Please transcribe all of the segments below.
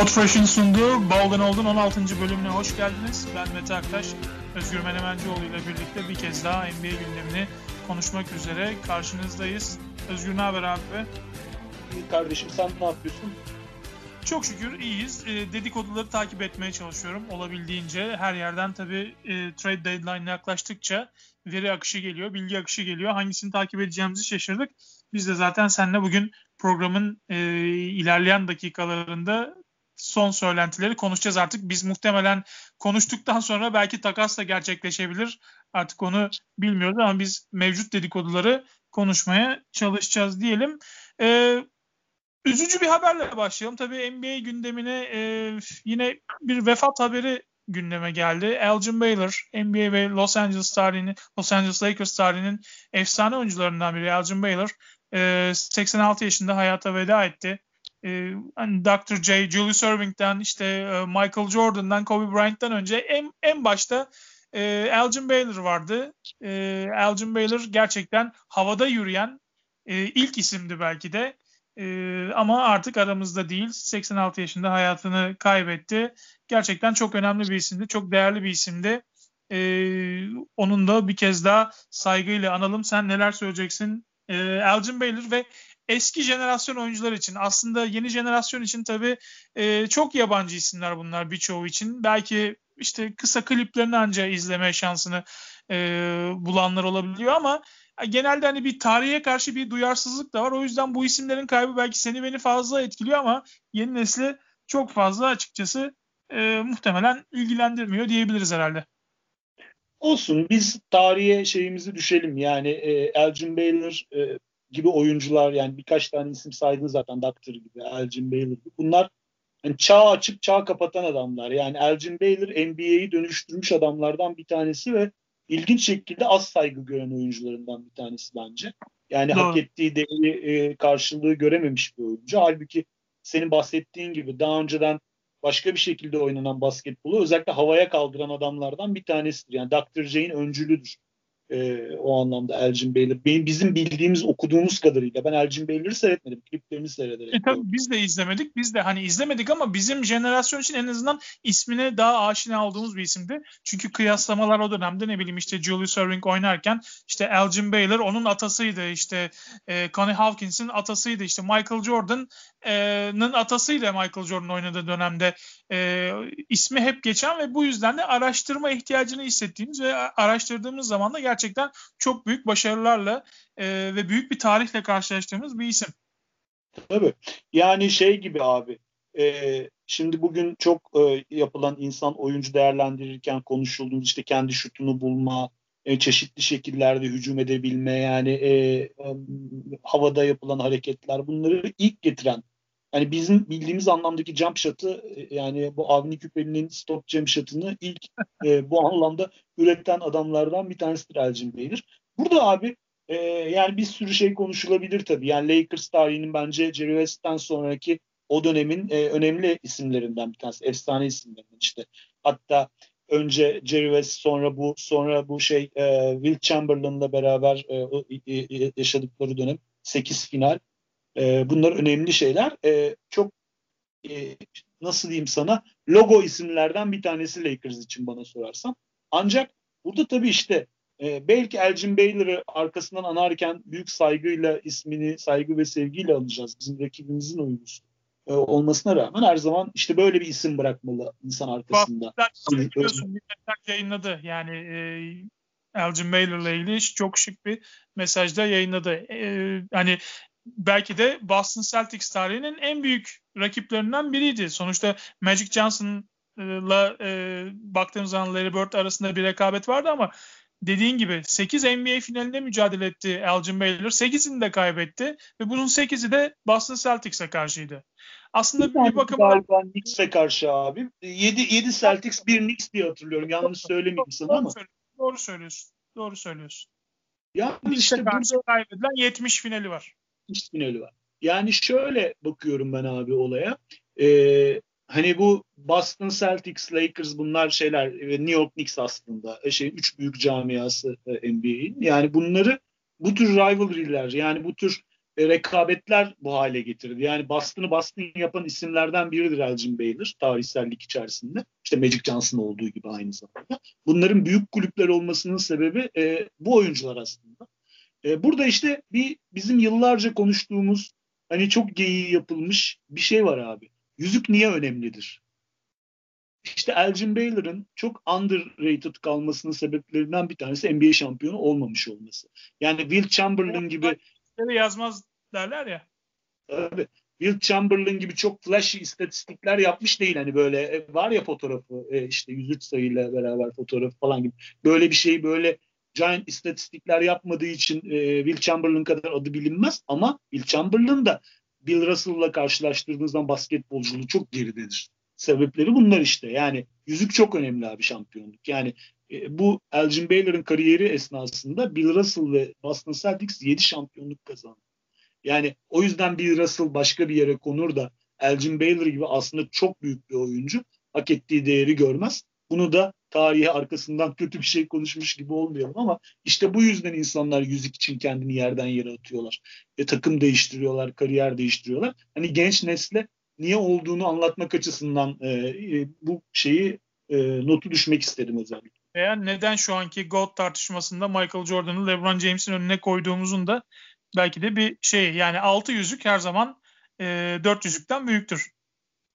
Podfresh'in sunduğu Baldan Oldun 16. bölümüne hoş geldiniz. Ben Mete Aktaş, Özgür Menemencioğlu ile birlikte bir kez daha NBA gündemini konuşmak üzere karşınızdayız. Özgür ne haber abi? İyi kardeşim sen ne yapıyorsun? Çok şükür iyiyiz. E, dedikoduları takip etmeye çalışıyorum olabildiğince. Her yerden tabii e, trade deadline yaklaştıkça veri akışı geliyor, bilgi akışı geliyor. Hangisini takip edeceğimizi şaşırdık. Biz de zaten seninle bugün programın e, ilerleyen dakikalarında son söylentileri konuşacağız artık. Biz muhtemelen konuştuktan sonra belki takas da gerçekleşebilir. Artık onu bilmiyoruz ama biz mevcut dedikoduları konuşmaya çalışacağız diyelim. Ee, üzücü bir haberle başlayalım. Tabii NBA gündemine e, yine bir vefat haberi gündeme geldi. Elgin Baylor, NBA ve Los Angeles tarihinin, Los Angeles Lakers tarihinin efsane oyuncularından biri Elgin Baylor. E, 86 yaşında hayata veda etti e, hani Dr. J, Julius Irving'den işte e, Michael Jordan'dan, Kobe Bryant'tan önce en, en başta e, Elgin Baylor vardı. E, Elgin Baylor gerçekten havada yürüyen e, ilk isimdi belki de. E, ama artık aramızda değil. 86 yaşında hayatını kaybetti. Gerçekten çok önemli bir isimdi. Çok değerli bir isimdi. E, onun da bir kez daha saygıyla analım. Sen neler söyleyeceksin? E, Elgin Baylor ve eski jenerasyon oyuncular için aslında yeni jenerasyon için tabii e, çok yabancı isimler bunlar birçoğu için. Belki işte kısa kliplerini anca izleme şansını e, bulanlar olabiliyor ama genelde hani bir tarihe karşı bir duyarsızlık da var. O yüzden bu isimlerin kaybı belki seni beni fazla etkiliyor ama yeni nesli çok fazla açıkçası e, muhtemelen ilgilendirmiyor diyebiliriz herhalde. Olsun biz tarihe şeyimizi düşelim yani e, Elgin Baylor e, gibi oyuncular yani birkaç tane isim saydın zaten Doctor gibi, Elgin Baylor gibi. Bunlar yani çağ açıp çağ kapatan adamlar. Yani Elgin Baylor NBA'yi dönüştürmüş adamlardan bir tanesi ve ilginç şekilde az saygı gören oyuncularından bir tanesi bence. Yani Doğru. hak ettiği değeri e, karşılığı görememiş bir oyuncu. Halbuki senin bahsettiğin gibi daha önceden başka bir şekilde oynanan basketbolu özellikle havaya kaldıran adamlardan bir tanesidir. Yani Dr. J'in öncülüdür e, o anlamda Elgin Baylor. Benim bizim bildiğimiz, okuduğumuz kadarıyla ben Elgin Baylor'ı seyretmedim. Kliplerini seyrederek. E tabii biz de izlemedik. Biz de hani izlemedik ama bizim jenerasyon için en azından ismine daha aşina olduğumuz bir isimdi. Çünkü kıyaslamalar o dönemde ne bileyim işte Julius Erving oynarken işte Elgin Baylor onun atasıydı. İşte e, Connie Hawkins'in atasıydı. İşte Michael Jordan'ın atasıydı Michael Jordan oynadığı dönemde e, ismi hep geçen ve bu yüzden de araştırma ihtiyacını hissettiğimiz ve araştırdığımız zaman da gerçekten çok büyük başarılarla e, ve büyük bir tarihle karşılaştığımız bir isim. Tabii. Yani şey gibi abi. E, şimdi bugün çok e, yapılan insan oyuncu değerlendirirken konuşulduğumuz işte kendi şutunu bulma, e, çeşitli şekillerde hücum edebilme yani e, e, havada yapılan hareketler bunları ilk getiren yani bizim bildiğimiz anlamdaki jump shot'ı e, yani bu Avni Küpeli'nin stop jump shot'ını ilk e, bu anlamda üreten adamlardan bir tanesidir Elgin Baylor. Burada abi e, yani bir sürü şey konuşulabilir tabii. Yani Lakers tarihinin bence Jerry West'ten sonraki o dönemin e, önemli isimlerinden bir tanesi. Efsane isimlerinden işte. Hatta önce Jerry West sonra bu sonra bu şey e, Will Chamberlain'la beraber e, e, yaşadıkları dönem 8 final e, bunlar önemli şeyler. E, çok e, nasıl diyeyim sana logo isimlerden bir tanesi Lakers için bana sorarsan. Ancak burada tabii işte e, belki Elgin Baylor'ı arkasından anarken büyük saygıyla ismini saygı ve sevgiyle alacağız. Bizim rakibimizin oyuncusu e, olmasına rağmen her zaman işte böyle bir isim bırakmalı insan arkasında. Biliyorsun bir yayınladı. Yani e, Elgin Baylor'la ilgili çok şık bir mesajda yayınladı. E, hani belki de Boston Celtics tarihinin en büyük rakiplerinden biriydi. Sonuçta Magic Johnson'la e, baktığımız zaman Larry Bird arasında bir rekabet vardı ama dediğin gibi 8 NBA finalinde mücadele etti Elgin Baylor. 8'ini de kaybetti ve bunun 8'i de Boston Celtics'e karşıydı. Aslında bir, bir bakıma galiba Knicks'e karşı abi. 7 7 Celtics 1 Knicks diye hatırlıyorum. Yanlış söylemeyeyim sana ama. Doğru söylüyorsun. Doğru söylüyorsun. Ya işte burada kaybedilen 70 finali var finali var. Yani şöyle bakıyorum ben abi olaya. Ee, hani bu Boston Celtics, Lakers bunlar şeyler ve New York Knicks aslında e, şey üç büyük camiası e, NBA'in. Yani bunları bu tür rivalry'ler yani bu tür e, rekabetler bu hale getirdi. Yani Boston'ı Boston yapan isimlerden biridir Elgin Baylor tarihsellik içerisinde. İşte Magic Johnson olduğu gibi aynı zamanda. Bunların büyük kulüpler olmasının sebebi e, bu oyuncular aslında. E, burada işte bir bizim yıllarca konuştuğumuz hani çok geyiği yapılmış bir şey var abi. Yüzük niye önemlidir? İşte Elgin Baylor'ın çok underrated kalmasının sebeplerinden bir tanesi NBA şampiyonu olmamış olması. Yani Will Chamberlain gibi yazmaz derler ya. Tabii. Will Chamberlain gibi çok flashy istatistikler yapmış değil. Hani böyle e, var ya fotoğrafı e, işte 103 sayıyla beraber fotoğraf falan gibi. Böyle bir şey böyle giant istatistikler yapmadığı için e, Will Chamberlain kadar adı bilinmez ama Will Chamberlain da Bill Russell'la karşılaştırdığınızdan basketbolculuğu çok geridedir. Sebepleri bunlar işte. Yani yüzük çok önemli abi şampiyonluk. Yani e, bu Elgin Baylor'ın kariyeri esnasında Bill Russell ve Boston Celtics 7 şampiyonluk kazandı. Yani o yüzden Bill Russell başka bir yere konur da Elgin Baylor gibi aslında çok büyük bir oyuncu hak ettiği değeri görmez. Bunu da tarihe arkasından kötü bir şey konuşmuş gibi olmayalım ama işte bu yüzden insanlar yüzük için kendini yerden yere atıyorlar. E, takım değiştiriyorlar, kariyer değiştiriyorlar. Hani genç nesle niye olduğunu anlatmak açısından e, e, bu şeyi e, notu düşmek istedim özellikle. Veya neden şu anki GOAT tartışmasında Michael Jordan'ı LeBron James'in önüne koyduğumuzun da belki de bir şey yani 6 yüzük her zaman e, 4 yüzükten büyüktür.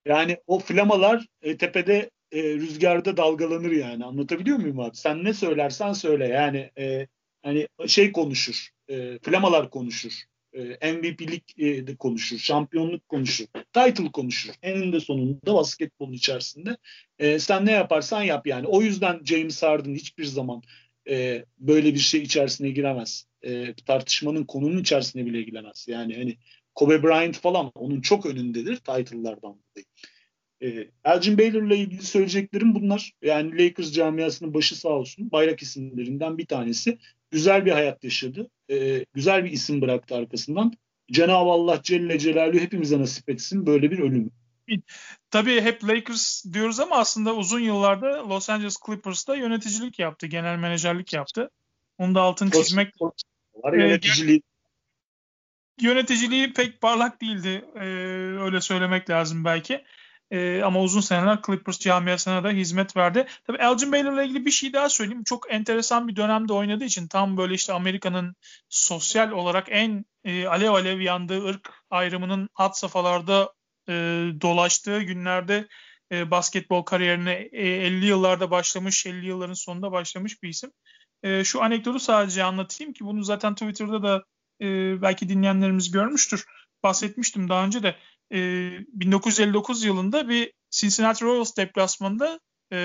Yani o flamalar e, tepede e, rüzgarda dalgalanır yani anlatabiliyor muyum abi? Sen ne söylersen söyle yani e, hani şey konuşur, e, flamalar konuşur. E, MVP'lik e, de konuşur, şampiyonluk konuşur, title konuşur. Eninde sonunda basketbolun içerisinde. E, sen ne yaparsan yap yani. O yüzden James Harden hiçbir zaman e, böyle bir şey içerisine giremez. E, tartışmanın konunun içerisine bile giremez. Yani hani Kobe Bryant falan onun çok önündedir title'lardan dolayı. E, Elgin Baylor'la ilgili söyleyeceklerim bunlar. Yani Lakers camiasının başı sağ olsun. Bayrak isimlerinden bir tanesi. Güzel bir hayat yaşadı. E, güzel bir isim bıraktı arkasından. Cenab-ı Allah Celle Celaluhu hepimize nasip etsin böyle bir ölümü. Tabii hep Lakers diyoruz ama aslında uzun yıllarda Los Angeles Clippers'ta yöneticilik yaptı, genel menajerlik yaptı. Onu da altın çizmek var yöneticiliği. Yöneticiliği pek parlak değildi. Ee, öyle söylemek lazım belki. Ee, ama uzun seneler Clippers camiasına da hizmet verdi. Tabii Elgin Baylor'la ilgili bir şey daha söyleyeyim. Çok enteresan bir dönemde oynadığı için tam böyle işte Amerika'nın sosyal olarak en e, alev alev yandığı ırk ayrımının hat safhalarda e, dolaştığı günlerde e, basketbol kariyerine e, 50 yıllarda başlamış, 50 yılların sonunda başlamış bir isim. E, şu anekdotu sadece anlatayım ki bunu zaten Twitter'da da e, belki dinleyenlerimiz görmüştür. Bahsetmiştim daha önce de. E, 1959 yılında bir Cincinnati Royals deplasmanında e,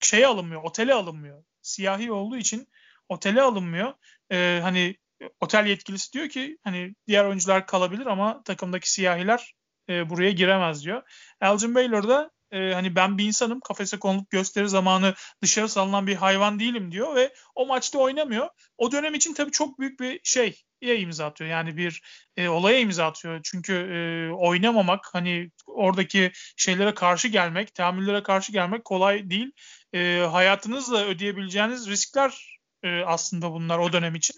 şeye alınmıyor, otele alınmıyor. Siyahi olduğu için otele alınmıyor. E, hani otel yetkilisi diyor ki hani diğer oyuncular kalabilir ama takımdaki siyahiler e, buraya giremez diyor. Elgin Baylor da e, hani ben bir insanım kafese konulup gösteri zamanı dışarı salınan bir hayvan değilim diyor ve o maçta oynamıyor. O dönem için tabii çok büyük bir şey imza atıyor. Yani bir e, olaya imza atıyor. Çünkü e, oynamamak hani oradaki şeylere karşı gelmek, tahammüllere karşı gelmek kolay değil. E, hayatınızla ödeyebileceğiniz riskler e, aslında bunlar o dönem için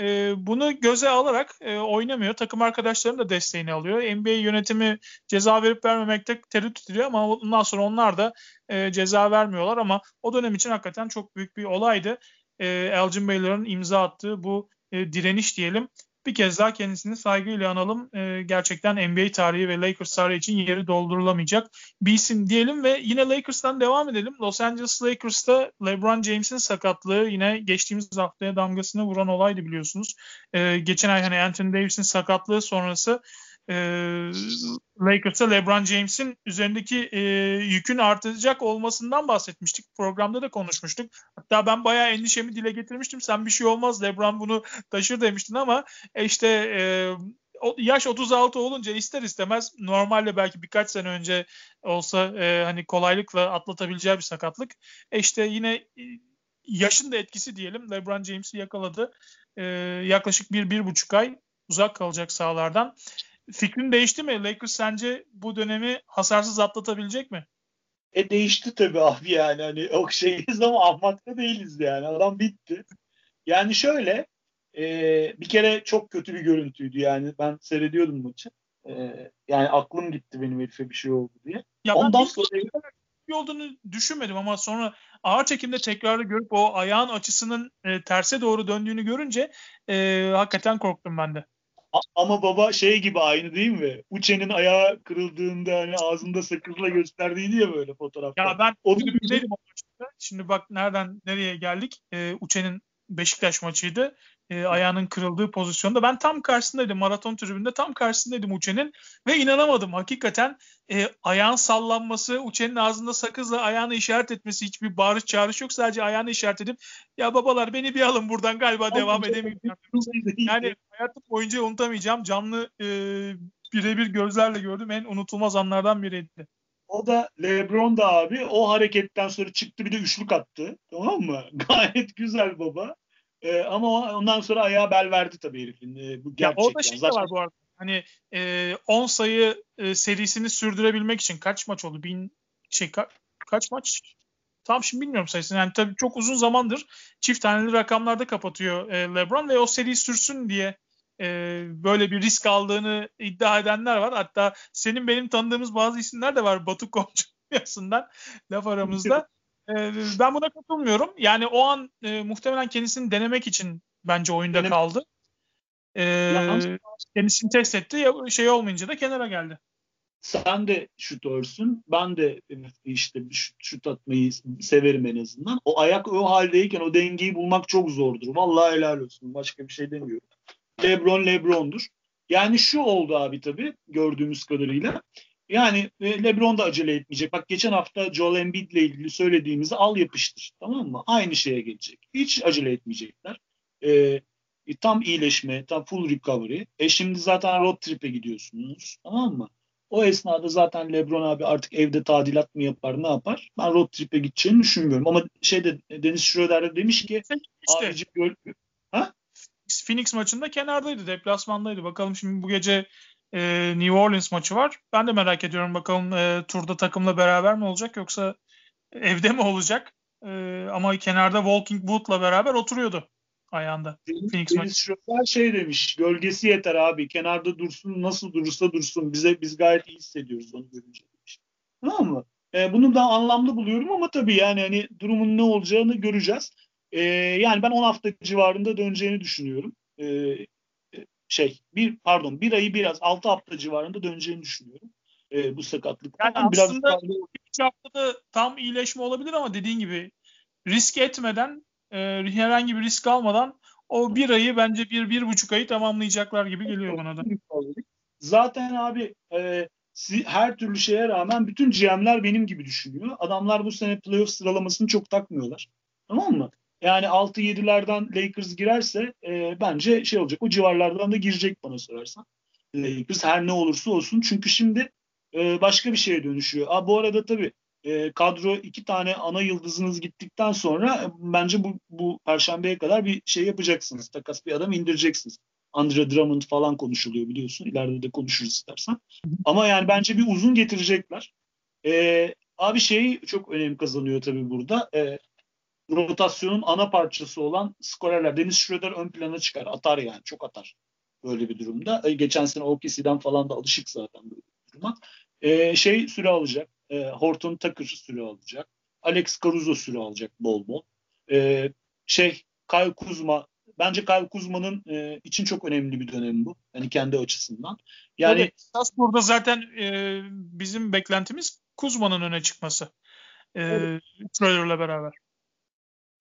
e, bunu göze alarak e, oynamıyor. Takım arkadaşlarının da desteğini alıyor. NBA yönetimi ceza verip vermemekte tereddüt ediyor ama ondan sonra onlar da e, ceza vermiyorlar ama o dönem için hakikaten çok büyük bir olaydı. E, Elgin Baylor'ın imza attığı bu e, direniş diyelim bir kez daha kendisini saygıyla analım. E, gerçekten NBA tarihi ve Lakers tarihi için yeri doldurulamayacak bir isim diyelim ve yine Lakers'tan devam edelim. Los Angeles Lakers'ta LeBron James'in sakatlığı yine geçtiğimiz haftaya damgasını vuran olaydı biliyorsunuz. E, geçen ay hani Anthony Davis'in sakatlığı sonrası e, Lakers'a LeBron James'in üzerindeki e, yükün artacak olmasından bahsetmiştik. Programda da konuşmuştuk. Hatta ben bayağı endişemi dile getirmiştim. Sen bir şey olmaz LeBron bunu taşır demiştin ama e, işte e, yaş 36 olunca ister istemez normalde belki birkaç sene önce olsa e, hani kolaylıkla atlatabileceği bir sakatlık. E işte yine e, yaşın da etkisi diyelim. LeBron James'i yakaladı. E, yaklaşık bir, bir buçuk ay uzak kalacak sahalardan. Fikrin değişti mi? Lakers sence bu dönemi hasarsız atlatabilecek mi? E değişti tabii abi yani hani o şeyiz ama ahmakta değiliz yani adam bitti. Yani şöyle e, bir kere çok kötü bir görüntüydü yani. Ben seyrediyordum maçı. E, yani aklım gitti benim herife bir şey oldu diye. Ya Ondan sonra bir olduğunu düşünmedim ama sonra ağır çekimde tekrarı görüp o ayağın açısının e, terse doğru döndüğünü görünce e, hakikaten korktum ben de. Ama baba şey gibi aynı değil mi? Uçe'nin ayağı kırıldığında hani ağzında sakızla gösterdiydi ya böyle fotoğrafta. Ya ben o o maçta. Şimdi bak nereden nereye geldik. Ee, Uçe'nin Beşiktaş maçıydı. Ee, ayağının kırıldığı pozisyonda. Ben tam karşısındaydım. Maraton tribünde tam karşısındaydım Uçe'nin. Ve inanamadım. Hakikaten e, ayağın sallanması, Uçe'nin ağzında sakızla ayağını işaret etmesi hiçbir bağırış çağrış yok. Sadece ayağını işaret edip ya babalar beni bir alın buradan galiba devam edemeyeceğim. Yani hayatım boyunca unutamayacağım. Canlı e, birebir gözlerle gördüm. En unutulmaz anlardan biriydi. O da Lebron da abi o hareketten sonra çıktı bir de üçlük attı. Tamam mı? Gayet güzel baba. Ee, ama ondan sonra ayağa bel verdi tabii herifin. Ee, bu gerçekten. Ya orada şey Zaten... var bu arada. Hani e, 10 sayı e, serisini sürdürebilmek için kaç maç oldu? Bin, şey, ka, kaç maç? Tam şimdi bilmiyorum sayısını. Yani tabii çok uzun zamandır çift taneli rakamlarda kapatıyor e, LeBron ve o seri sürsün diye e, böyle bir risk aldığını iddia edenler var. Hatta senin benim tanıdığımız bazı isimler de var Batu piyasından laf aramızda. E, ben buna katılmıyorum. Yani o an e, muhtemelen kendisini denemek için bence oyunda Benim... kaldı. E, kendisini test etti. Şey olmayınca da kenara geldi. Sen de şutörsün. Ben de işte şut, şut atmayı severim en azından. O ayak o haldeyken o dengeyi bulmak çok zordur. Vallahi helal olsun. Başka bir şey demiyorum. Lebron Lebron'dur. Yani şu oldu abi tabii gördüğümüz kadarıyla. Yani e, LeBron da acele etmeyecek. Bak geçen hafta Joel Embiid ile ilgili söylediğimizi al yapıştır. Tamam mı? Aynı şeye gelecek. Hiç acele etmeyecekler. Ee, tam iyileşme, tam full recovery. E şimdi zaten road trip'e gidiyorsunuz. Tamam mı? O esnada zaten LeBron abi artık evde tadilat mı yapar ne yapar? Ben road trip'e gideceğini düşünmüyorum. Ama şeyde Deniz Schroeder de demiş ki işte. abicim göl, Phoenix maçında kenardaydı, deplasmandaydı. Bakalım şimdi bu gece e, New Orleans maçı var. Ben de merak ediyorum bakalım e, turda takımla beraber mi olacak yoksa evde mi olacak? E, ama kenarda Walking Boot'la beraber oturuyordu ayağında. Deniz, Phoenix Deniz şey demiş, gölgesi yeter abi. Kenarda dursun, nasıl durursa dursun. Bize biz gayet iyi hissediyoruz onu görünce demiş. Tamam mı? E, bunu da anlamlı buluyorum ama tabii yani hani durumun ne olacağını göreceğiz. E, yani ben 10 hafta civarında döneceğini düşünüyorum. E, şey bir pardon bir ayı biraz 6 hafta civarında döneceğini düşünüyorum. E, bu sakatlıktan. Yani biraz aslında biraz... 3 haftada tam iyileşme olabilir ama dediğin gibi risk etmeden e, herhangi bir risk almadan o bir ayı bence bir, bir buçuk ayı tamamlayacaklar gibi geliyor bana da. Zaten abi e, her türlü şeye rağmen bütün GM'ler benim gibi düşünüyor. Adamlar bu sene playoff sıralamasını çok takmıyorlar. Tamam mı? Yani 6-7'lerden Lakers girerse e, bence şey olacak. O civarlardan da girecek bana sorarsan. Lakers her ne olursa olsun. Çünkü şimdi e, başka bir şeye dönüşüyor. Aa, bu arada tabii e, kadro iki tane ana yıldızınız gittikten sonra e, bence bu, bu perşembeye kadar bir şey yapacaksınız. Takas bir adam indireceksiniz. Andre Drummond falan konuşuluyor biliyorsun. İleride de konuşuruz istersen. Ama yani bence bir uzun getirecekler. E, abi şey çok önem kazanıyor tabii burada. E, rotasyonun ana parçası olan skorerler. Deniz Schroeder ön plana çıkar. Atar yani. Çok atar. Böyle bir durumda. E, geçen sene OKC'den falan da alışık zaten böyle bir duruma. E, şey süre alacak. E, Horton Tucker süre alacak. Alex Caruso süre alacak bol bol. E, şey Kyle Kuzma bence Kyle Kuzma'nın e, için çok önemli bir dönem bu. Yani kendi açısından. Yani evet, burada zaten e, bizim beklentimiz Kuzma'nın öne çıkması. E. Schroeder'la beraber.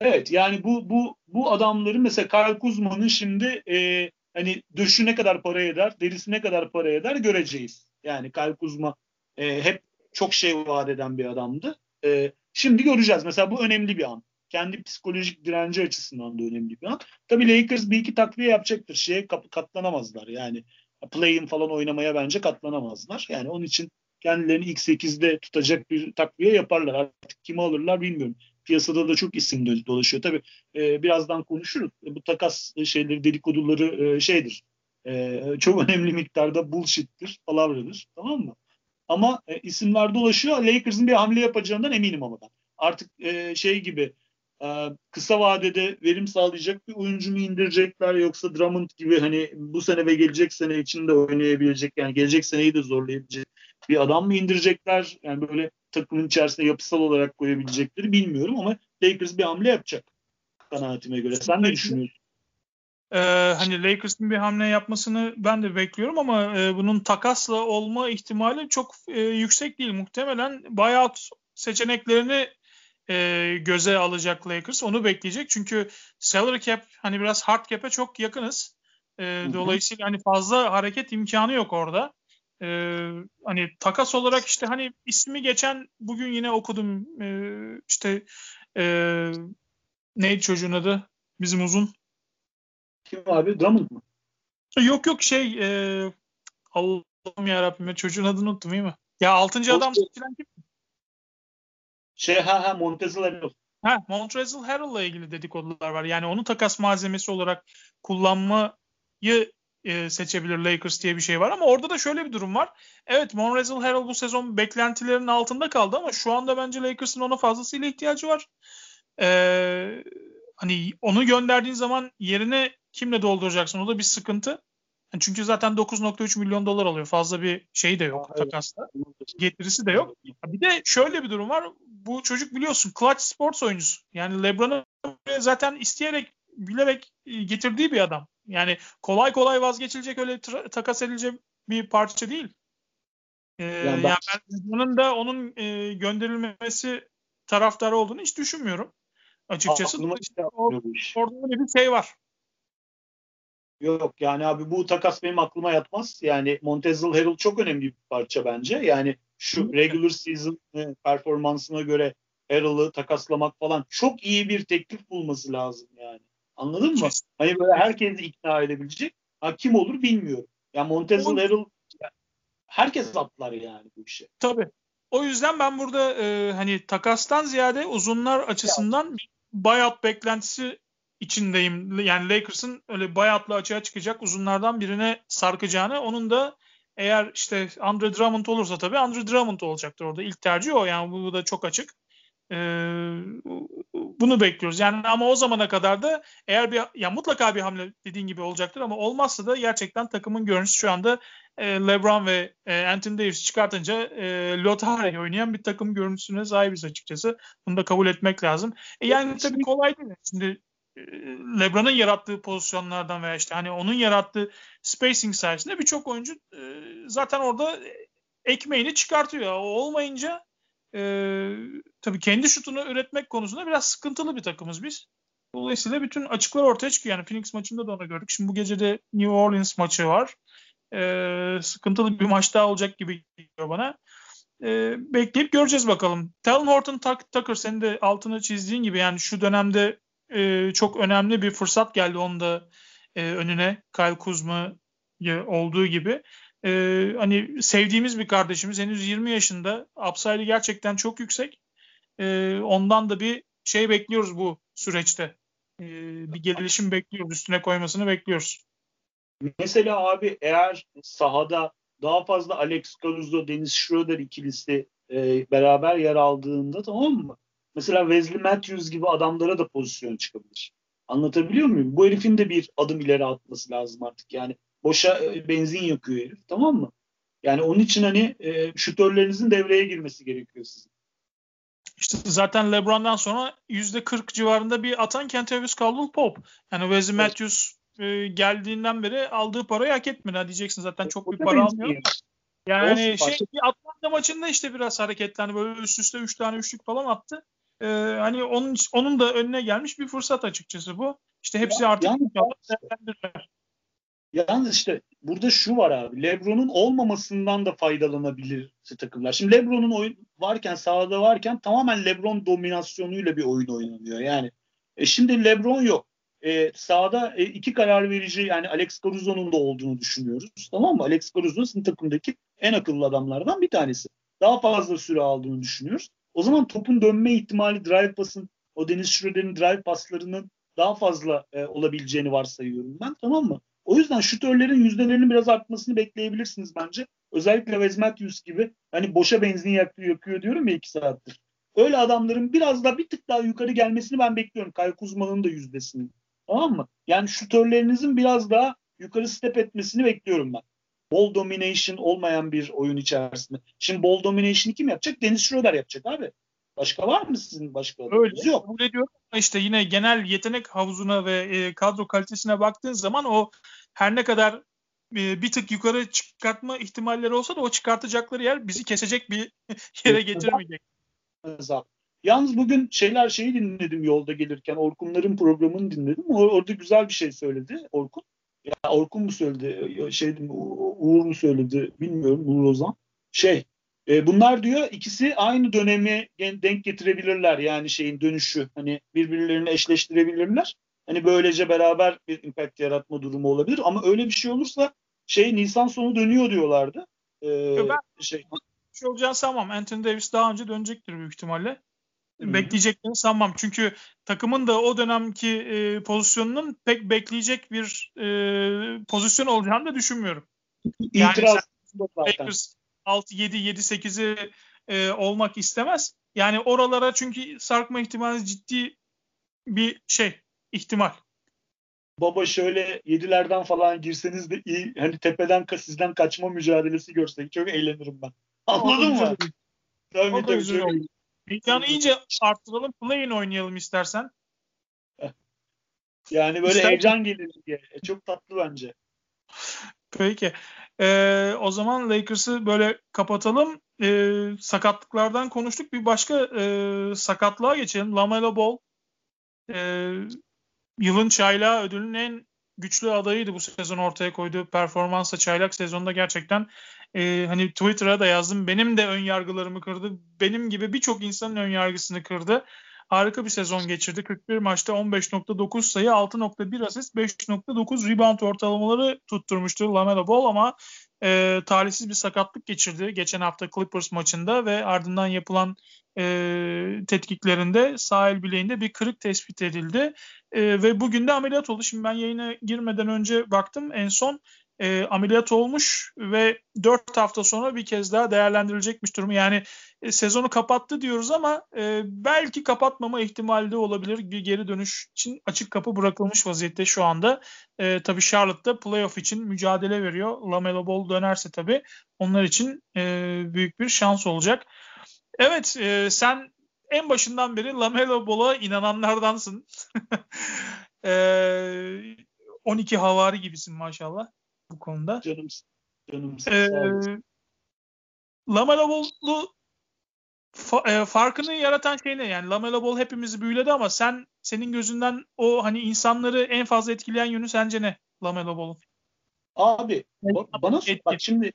Evet yani bu bu bu adamların mesela Kyle Kuzma'nın şimdi e, hani döşü ne kadar para eder, derisi ne kadar para eder göreceğiz. Yani Kyle Kuzma e, hep çok şey vaat eden bir adamdı. E, şimdi göreceğiz. Mesela bu önemli bir an. Kendi psikolojik direnci açısından da önemli bir an. Tabii Lakers bir iki takviye yapacaktır. Şeye katlanamazlar. Yani play-in falan oynamaya bence katlanamazlar. Yani onun için kendilerini ilk 8'de tutacak bir takviye yaparlar. Artık kimi alırlar bilmiyorum piyasada da çok isim dolaşıyor. Tabii e, birazdan konuşuruz. E, bu takas şeyleri dedikoduları e, şeydir. E, çok önemli miktarda bullshit'tir, palavradır. Tamam mı? Ama e, isimler dolaşıyor. Lakers'ın bir hamle yapacağından eminim ama ben. Artık e, şey gibi e, kısa vadede verim sağlayacak bir oyuncu mu indirecekler yoksa Drummond gibi hani bu sene ve gelecek sene için de oynayabilecek yani gelecek seneyi de zorlayabilecek bir adam mı indirecekler? Yani böyle takımın içerisinde yapısal olarak koyabilecekleri bilmiyorum ama Lakers bir hamle yapacak kanaatime göre. Sen ne düşünüyorsun? Ee, hani Lakers'ın bir hamle yapmasını ben de bekliyorum ama e, bunun takasla olma ihtimali çok e, yüksek değil. Muhtemelen buyout seçeneklerini e, göze alacak Lakers. Onu bekleyecek. Çünkü salary cap hani biraz hard cap'e çok yakınız. E, dolayısıyla hani fazla hareket imkanı yok orada. E, hani takas olarak işte hani ismi geçen bugün yine okudum. E, işte e, neydi çocuğun adı? Bizim uzun. Kim abi? Drummond mı? Yok yok şey e, Allah'ım yarabbim çocuğun adını unuttum iyi mi? Ya 6. adam falan kim? Şey ha ha Montezl Harrell. Ha Montrezl Harrell'la ilgili dedikodular var. Yani onu takas malzemesi olarak kullanmayı e, seçebilir Lakers diye bir şey var ama orada da şöyle bir durum var. Evet Montrezl Harrell bu sezon beklentilerin altında kaldı ama şu anda bence Lakers'ın ona fazlasıyla ihtiyacı var. Ee, hani onu gönderdiğin zaman yerine kimle dolduracaksın? O da bir sıkıntı. Çünkü zaten 9.3 milyon dolar alıyor. Fazla bir şey de yok Aa, takasta. Evet. Getirisi de yok. Bir de şöyle bir durum var. Bu çocuk biliyorsun clutch sports oyuncusu. Yani LeBron'u zaten isteyerek bilerek e, getirdiği bir adam. Yani kolay kolay vazgeçilecek öyle takas edilecek bir parça değil. Ee, yani, ben... LeBron'un da onun e, gönderilmesi taraftarı olduğunu hiç düşünmüyorum. Açıkçası. Aa, işte, orada bir şey var. Yok yani abi bu takas benim aklıma yatmaz. Yani Montezl Harrell çok önemli bir parça bence. Yani şu regular season e, performansına göre Harrell'ı takaslamak falan çok iyi bir teklif bulması lazım yani. Anladın mı? Hani böyle herkesi ikna edebilecek. Ha, kim olur bilmiyorum. Ya yani Montezl Harrell herkes atlar yani bu işe. Tabii. O yüzden ben burada e, hani takastan ziyade uzunlar açısından ya. buyout beklentisi içindeyim. Yani Lakers'ın öyle bayatla açığa çıkacak uzunlardan birine sarkacağını onun da eğer işte Andre Drummond olursa tabii Andre Drummond olacaktır orada. ilk tercih o yani bu da çok açık. Ee, bunu bekliyoruz. Yani ama o zamana kadar da eğer bir ya mutlaka bir hamle dediğin gibi olacaktır ama olmazsa da gerçekten takımın görüntüsü şu anda e, LeBron ve e, Anthony Davis çıkartınca e, Lotari oynayan bir takım görüntüsüne sahibiz açıkçası. Bunu da kabul etmek lazım. E, yani tabii kolay değil. Şimdi LeBron'un yarattığı pozisyonlardan veya işte hani onun yarattığı spacing sayesinde birçok oyuncu e, zaten orada ekmeğini çıkartıyor. O olmayınca e, tabii kendi şutunu üretmek konusunda biraz sıkıntılı bir takımız biz. Dolayısıyla bütün açıklar ortaya çıkıyor. Yani Phoenix maçında da onu gördük. Şimdi bu gece de New Orleans maçı var. E, sıkıntılı bir maç daha olacak gibi geliyor bana. E, bekleyip göreceğiz bakalım. Talon Horton Tucker senin de altını çizdiğin gibi yani şu dönemde e, çok önemli bir fırsat geldi onda e, önüne Kyle Kuzma olduğu gibi. E, hani sevdiğimiz bir kardeşimiz henüz 20 yaşında. Upside'i gerçekten çok yüksek. E, ondan da bir şey bekliyoruz bu süreçte. E, bir gelişim bekliyoruz. Üstüne koymasını bekliyoruz. Mesela abi eğer sahada daha fazla Alex Caruso, Dennis Schroeder ikilisi e, beraber yer aldığında tamam mı? Mesela Wesley Matthews gibi adamlara da pozisyon çıkabilir. Anlatabiliyor muyum? Bu herifin de bir adım ileri atması lazım artık. Yani boşa e, benzin yakıyor herif. Tamam mı? Yani onun için hani e, şutörlerinizin devreye girmesi gerekiyor sizin. İşte zaten LeBron'dan sonra %40 civarında bir atan Kentavious Caldwell Pope. Yani Wesley evet. Matthews e, geldiğinden beri aldığı parayı hak etmedi. Diyeceksin zaten çok bir para almıyor. Yani Olsun, şey bir Atlanta maçında işte biraz hareketlendi. Böyle üst üste 3 üç tane üçlük falan attı e, hani onun onun da önüne gelmiş bir fırsat açıkçası bu. İşte hepsi ya, artık değerlendirirler. Yalnız işte burada şu var abi. LeBron'un olmamasından da faydalanabilir takımlar. Şimdi LeBron'un oyun varken sahada varken tamamen LeBron dominasyonuyla bir oyun oynanıyor. Yani e şimdi LeBron yok. E, sahada e, iki karar verici yani Alex Caruso'nun da olduğunu düşünüyoruz. Tamam mı? Alex Caruso sizin takımdaki en akıllı adamlardan bir tanesi. Daha fazla süre aldığını düşünüyoruz. O zaman topun dönme ihtimali drive pasın o Deniz Schroeder'in drive paslarının daha fazla e, olabileceğini varsayıyorum ben. Tamam mı? O yüzden şutörlerin yüzdelerinin biraz artmasını bekleyebilirsiniz bence. Özellikle Matthews gibi hani boşa benzin yakıyor, yakıyor diyorum ya iki saattir. Öyle adamların biraz da bir tık daha yukarı gelmesini ben bekliyorum. Kyle Kuzma'nın da yüzdesini. Tamam mı? Yani şutörlerinizin biraz daha yukarı step etmesini bekliyorum ben. Ball domination olmayan bir oyun içerisinde. Şimdi ball domination'ı kim yapacak? Deniz Schroeder yapacak abi. Başka var mı sizin başka? Öyle yok. Kabul ediyorum. İşte yine genel yetenek havuzuna ve e, kadro kalitesine baktığın zaman o her ne kadar e, bir tık yukarı çıkartma ihtimalleri olsa da o çıkartacakları yer bizi kesecek bir yere getirmeyecek. Yalnız bugün şeyler şeyi dinledim yolda gelirken. Orkunların programını dinledim. Orada güzel bir şey söyledi Orkun. Ya Orkun mu söyledi? Şey, Uğur mu söyledi? Bilmiyorum. Uğur Ozan. Şey e, bunlar diyor ikisi aynı dönemi denk getirebilirler yani şeyin dönüşü. Hani birbirlerini eşleştirebilirler. Hani böylece beraber bir impact yaratma durumu olabilir. Ama öyle bir şey olursa şey Nisan sonu dönüyor diyorlardı. Ee, ben şey. şey olacağını sanmam. Anthony Davis daha önce dönecektir büyük ihtimalle. Hı-hı. Bekleyeceklerini sanmam. Çünkü takımın da o dönemki e, pozisyonunun pek bekleyecek bir e, pozisyon olacağını da düşünmüyorum. Yani İtiraz Lakers 6 7 7 8'i e, olmak istemez. Yani oralara çünkü sarkma ihtimali ciddi bir şey ihtimal. Baba şöyle yedilerden falan girseniz de iyi hani tepeden sizden kaçma mücadelesi görsek çok eğlenirim ben. Anladın mı? Tabii tabii. Şöyle... Heyecanı iyice arttıralım. Play-in oynayalım istersen. Yani böyle İster... heyecan gelir diye. E, çok tatlı bence. Peki. Ee, o zaman Lakers'ı böyle kapatalım. Ee, sakatlıklardan konuştuk. Bir başka e, sakatlığa geçelim. Lamelo Ball e, yılın çaylağı ödülünün en güçlü adayıydı bu sezon ortaya koyduğu performansla çaylak sezonda gerçekten e, hani Twitter'a da yazdım. Benim de ön yargılarımı kırdı. Benim gibi birçok insanın ön yargısını kırdı. Harika bir sezon geçirdi. 41 maçta 15.9 sayı, 6.1 asist, 5.9 rebound ortalamaları tutturmuştu Lamelo Ball ama e, talihsiz bir sakatlık geçirdi geçen hafta Clippers maçında ve ardından yapılan e, tetkiklerinde sağ el bileğinde bir kırık tespit edildi e, ve bugün de ameliyat oldu. Şimdi ben yayına girmeden önce baktım en son e, ameliyat olmuş ve 4 hafta sonra bir kez daha değerlendirilecekmiş durumu. Yani e, sezonu kapattı diyoruz ama e, belki kapatmama ihtimali de olabilir. Bir geri dönüş için açık kapı bırakılmış vaziyette şu anda. E, tabii Charlotte'da playoff için mücadele veriyor. Lamelo Ball dönerse tabii onlar için e, büyük bir şans olacak. Evet e, sen en başından beri Lamelo Ball'a inananlardansın. e, 12 havari gibisin maşallah bu konuda. Canım, canım ee, Lamelo Ball'lu fa, e, farkını yaratan şey ne? Yani Lamelo Ball hepimizi büyüledi ama sen senin gözünden o hani insanları en fazla etkileyen yönü sence ne Lamelo Ball'un? Abi ba- bana sor, bak şimdi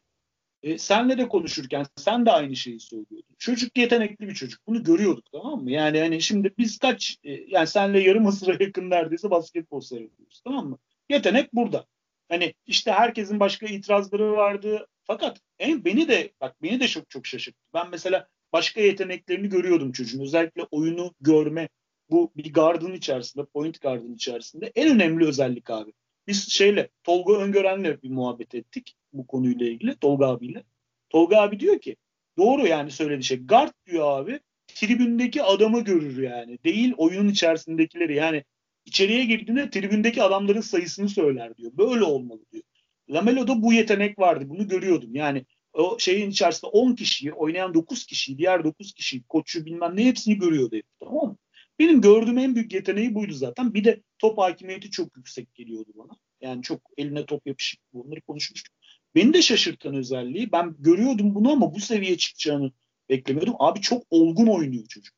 e, senle de konuşurken sen de aynı şeyi söylüyordun. Çocuk yetenekli bir çocuk. Bunu görüyorduk tamam mı? Yani hani şimdi biz kaç e, yani senle yarım asıra yakın neredeyse basketbol seyrediyoruz tamam mı? Yetenek burada. Hani işte herkesin başka itirazları vardı. Fakat en beni de bak beni de çok çok şaşırttı. Ben mesela başka yeteneklerini görüyordum çocuğun. Özellikle oyunu görme. Bu bir gardın içerisinde, point gardın içerisinde en önemli özellik abi. Biz şeyle Tolga Öngören'le bir muhabbet ettik bu konuyla ilgili Tolga abiyle. Tolga abi diyor ki doğru yani söylediği şey. Guard diyor abi tribündeki adamı görür yani. Değil oyunun içerisindekileri. Yani içeriye girdiğinde tribündeki adamların sayısını söyler diyor. Böyle olmalı diyor. Lamelo'da bu yetenek vardı. Bunu görüyordum. Yani o şeyin içerisinde 10 kişiyi, oynayan 9 kişiyi, diğer 9 kişiyi, koçu bilmem ne hepsini görüyordu. Hep, tamam mı? Benim gördüğüm en büyük yeteneği buydu zaten. Bir de top hakimiyeti çok yüksek geliyordu bana. Yani çok eline top yapışık. Bunları konuşmuştuk. Beni de şaşırtan özelliği ben görüyordum bunu ama bu seviyeye çıkacağını beklemiyordum. Abi çok olgun oynuyor çocuk.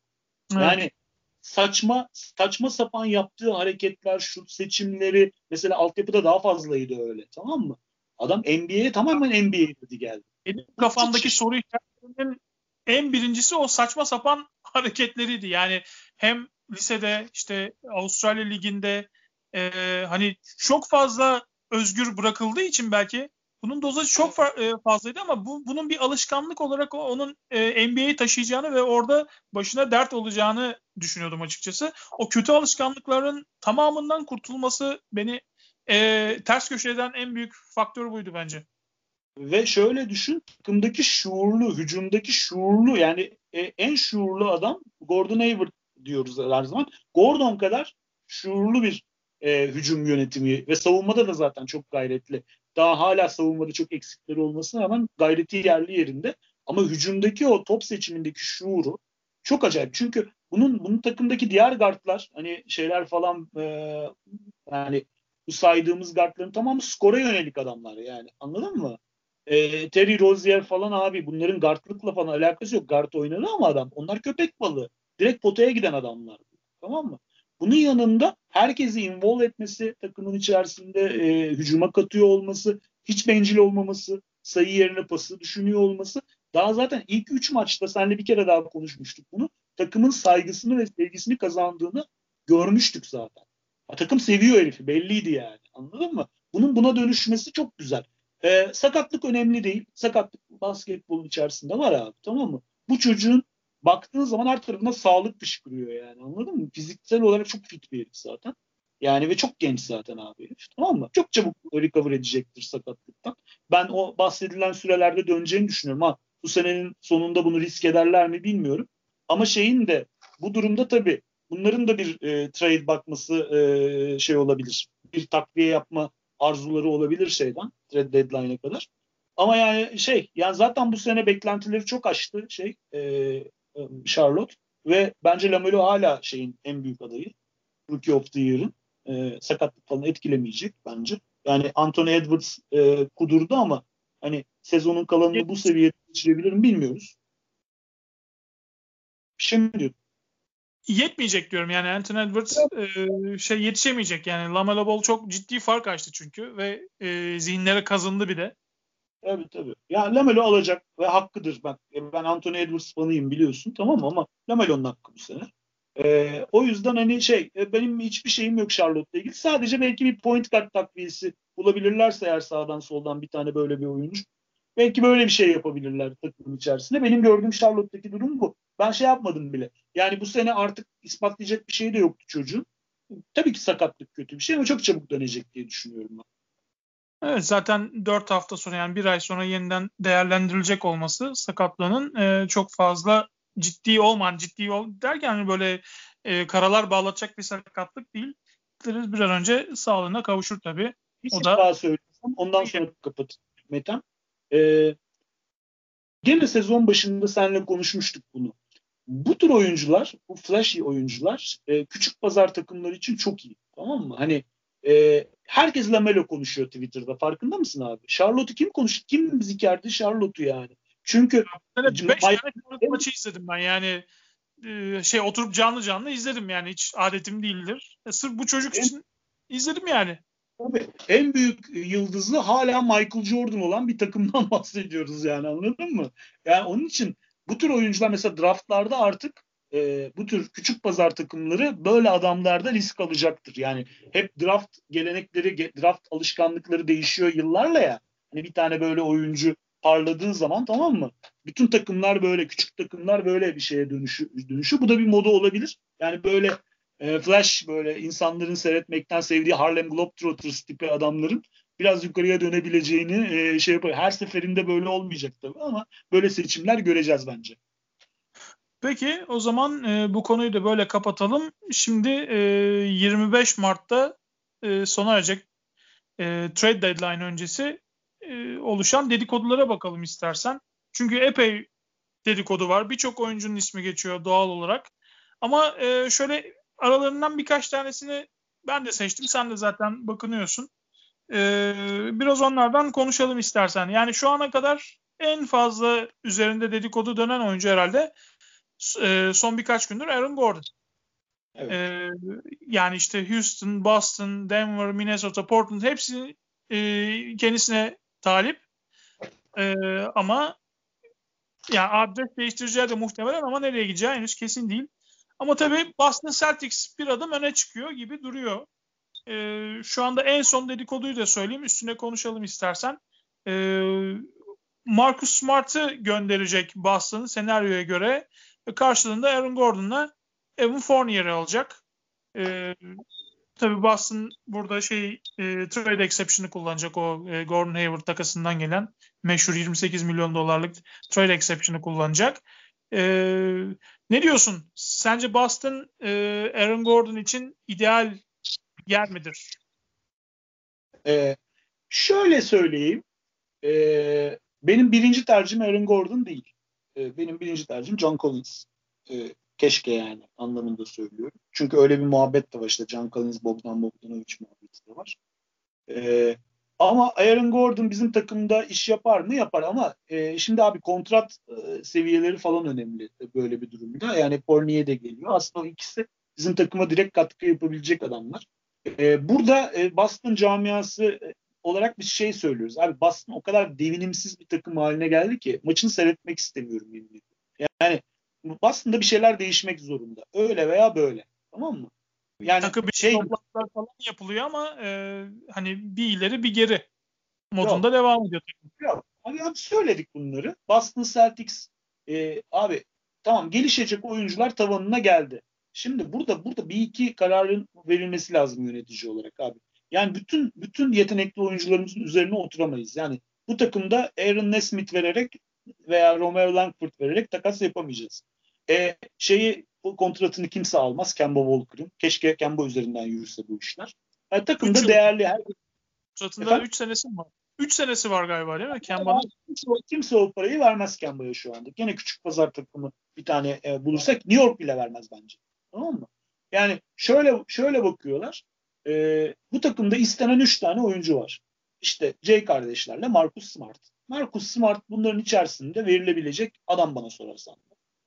Evet. Yani saçma saçma sapan yaptığı hareketler, şut seçimleri mesela altyapıda daha fazlaydı öyle tamam mı? Adam NBA'ye tamamen NBA dedi geldi. Benim kafamdaki soru işaretlerinin en birincisi o saçma sapan hareketleriydi. Yani hem lisede işte Avustralya Ligi'nde e, hani çok fazla özgür bırakıldığı için belki bunun dozajı çok e, fazlaydı ama bu bunun bir alışkanlık olarak onun e, NBA'yi taşıyacağını ve orada başına dert olacağını düşünüyordum açıkçası. O kötü alışkanlıkların tamamından kurtulması beni e, ters köşeden en büyük faktör buydu bence. Ve şöyle düşün takımdaki şuurlu, hücumdaki şuurlu yani e, en şuurlu adam Gordon Hayward diyoruz her zaman. Gordon kadar şuurlu bir e, hücum yönetimi ve savunmada da zaten çok gayretli. Daha hala savunmada çok eksikleri olmasına rağmen gayreti yerli yerinde. Ama hücumdaki o top seçimindeki şuuru çok acayip. Çünkü bunun bunun takımdaki diğer guardlar hani şeyler falan e, yani bu saydığımız guardların tamamı skora yönelik adamlar yani. Anladın mı? E, Terry Rozier falan abi bunların guardlıkla falan alakası yok. Guard oynadı ama adam. Onlar köpek balığı. Direkt potaya giden adamlar. Tamam mı? Bunun yanında herkesi involve etmesi, takımın içerisinde e, hücuma katıyor olması, hiç bencil olmaması, sayı yerine pası düşünüyor olması. Daha zaten ilk üç maçta seninle bir kere daha konuşmuştuk bunu. Takımın saygısını ve sevgisini kazandığını görmüştük zaten. Ya, takım seviyor herifi belliydi yani anladın mı? Bunun buna dönüşmesi çok güzel. Ee, sakatlık önemli değil. Sakatlık basketbolun içerisinde var abi tamam mı? Bu çocuğun baktığın zaman her tarafına sağlık fışkırıyor yani anladın mı? Fiziksel olarak çok fit bir herif zaten. Yani ve çok genç zaten abi herif tamam mı? Çok çabuk recover edecektir sakatlıktan. Ben o bahsedilen sürelerde döneceğini düşünüyorum. Ha bu senenin sonunda bunu risk ederler mi bilmiyorum. Ama şeyin de bu durumda tabii bunların da bir e, trade bakması e, şey olabilir. Bir takviye yapma arzuları olabilir şeyden trade deadline'e kadar. Ama yani şey yani zaten bu sene beklentileri çok aştı şey e Charlotte ve bence Lamelo hala şeyin en büyük adayı. Rookie of the Year'ın. E, sakatlık falan etkilemeyecek bence. Yani Anthony Edwards e, kudurdu ama hani sezonun kalanını bu seviyede geçirebilir mi bilmiyoruz. Bir şey mi diyorsun? yetmeyecek diyorum yani Anthony Edwards e, şey yetişemeyecek yani Lamelo Ball çok ciddi fark açtı çünkü ve e, zihinlere kazındı bir de. Tabii tabii. Yani Lamelo alacak ve hakkıdır. Ben, ben Anthony Edwards fanıyım biliyorsun tamam mı ama Lamelo'nun hakkı bu sene. Ee, o yüzden hani şey e, benim hiçbir şeyim yok Charlotte'la ilgili. Sadece belki bir point guard takviyesi bulabilirlerse eğer sağdan soldan bir tane böyle bir oyuncu. Belki böyle bir şey yapabilirler takımın içerisinde. Benim gördüğüm Charlotte'daki durum bu. Ben şey yapmadım bile. Yani bu sene artık ispatlayacak bir şey de yoktu çocuğun. Tabii ki sakatlık kötü bir şey ama çok çabuk dönecek diye düşünüyorum ben. Evet zaten 4 hafta sonra yani bir ay sonra yeniden değerlendirilecek olması sakatlığının e, çok fazla ciddi olmayan ciddi ol derken hani böyle e, karalar bağlatacak bir sakatlık değil. Bir an önce sağlığına kavuşur tabii. Bir o şey da daha söyleyeceğim. Ondan sonra kapat Metem. Ee, gene sezon başında seninle konuşmuştuk bunu. Bu tür oyuncular, bu flashy oyuncular e, küçük pazar takımları için çok iyi. Tamam mı? Hani e, herkes Lamelo konuşuyor Twitter'da. Farkında mısın abi? Charlotte'u kim konuştu? Kim zikerdi Charlotte'u yani? Çünkü evet, beş tane maçı izledim ben yani e, şey oturup canlı canlı izledim yani hiç adetim değildir. E, sırf bu çocuk için izledim yani. Tabii en büyük yıldızı hala Michael Jordan olan bir takımdan bahsediyoruz yani anladın mı? Yani onun için bu tür oyuncular mesela draftlarda artık e, bu tür küçük pazar takımları böyle adamlarda risk alacaktır. Yani hep draft gelenekleri, draft alışkanlıkları değişiyor yıllarla ya. Hani bir tane böyle oyuncu parladığı zaman tamam mı? Bütün takımlar böyle, küçük takımlar böyle bir şeye dönüşü, dönüşü. Bu da bir moda olabilir. Yani böyle e, Flash böyle insanların seyretmekten sevdiği Harlem Globetrotters tipi adamların biraz yukarıya dönebileceğini e, şey yapıyor. Her seferinde böyle olmayacak tabii ama böyle seçimler göreceğiz bence. Peki o zaman e, bu konuyu da böyle kapatalım. Şimdi e, 25 Mart'ta e, sona erecek e, trade deadline öncesi e, oluşan dedikodulara bakalım istersen. Çünkü epey dedikodu var. Birçok oyuncunun ismi geçiyor doğal olarak. Ama e, şöyle aralarından birkaç tanesini ben de seçtim. Sen de zaten bakınıyorsun. E, biraz onlardan konuşalım istersen. Yani şu ana kadar en fazla üzerinde dedikodu dönen oyuncu herhalde e, son birkaç gündür Aaron Gordon. Evet. E, yani işte Houston, Boston, Denver, Minnesota, Portland hepsi e, kendisine talip. E, ama yani adres değiştireceği de muhtemelen ama nereye gideceği henüz kesin değil. Ama tabii Boston Celtics bir adım öne çıkıyor gibi duruyor. Ee, şu anda en son dedikoduyu da söyleyeyim. Üstüne konuşalım istersen. Ee, Marcus Smart'ı gönderecek Boston senaryoya göre. Ve karşılığında Aaron Gordon'la Evan Fournier'i alacak. Ee, tabii Boston burada şey e, trade exception'ı kullanacak o e, Gordon Hayward takasından gelen meşhur 28 milyon dolarlık trade exception'ı kullanacak. E, ne diyorsun? Sence Boston e, Aaron Gordon için ideal yer midir? E, şöyle söyleyeyim. E, benim birinci tercihim Aaron Gordon değil. E, benim birinci tercihim John Collins. E, keşke yani anlamında söylüyorum. Çünkü öyle bir muhabbet de var işte John Collins, Bogdan Bogdanovic muhabbeti de var. E, ama Aaron Gordon bizim takımda iş yapar mı? Yapar ama e, şimdi abi kontrat e, seviyeleri falan önemli böyle bir durumda. Yani Fournier de geliyor. Aslında o ikisi bizim takıma direkt katkı yapabilecek adamlar. E, burada e, Boston camiası olarak bir şey söylüyoruz. Abi Boston o kadar devinimsiz bir takım haline geldi ki maçını seyretmek istemiyorum yemin Yani Boston'da bir şeyler değişmek zorunda. Öyle veya böyle. Tamam mı? Yani Takı bir şey toplantılar falan yapılıyor ama e, hani bir ileri bir geri modunda yok. devam ediyor. Yok. Abi, abi söyledik bunları. Boston Celtics e, abi tamam gelişecek oyuncular tavanına geldi. Şimdi burada burada bir iki kararın verilmesi lazım yönetici olarak abi. Yani bütün bütün yetenekli oyuncularımızın üzerine oturamayız. Yani bu takımda Aaron Nesmith vererek veya Romeo Langford vererek takas yapamayacağız. E, şeyi bu kontratını kimse almaz Kemba Walker'ın. Keşke Kemba üzerinden yürüse bu işler. Yani takımda üç değerli her Kontratında 3 senesi mi var? 3 senesi var galiba değil mi Kemba'nın? Kimse, kimse o parayı vermez Kemba'ya şu anda. Gene küçük pazar takımı bir tane e, bulursak New York bile vermez bence. Tamam mı? Yani şöyle şöyle bakıyorlar. E, bu takımda istenen 3 tane oyuncu var. İşte Jay kardeşlerle Marcus Smart. Marcus Smart bunların içerisinde verilebilecek adam bana sorarsan.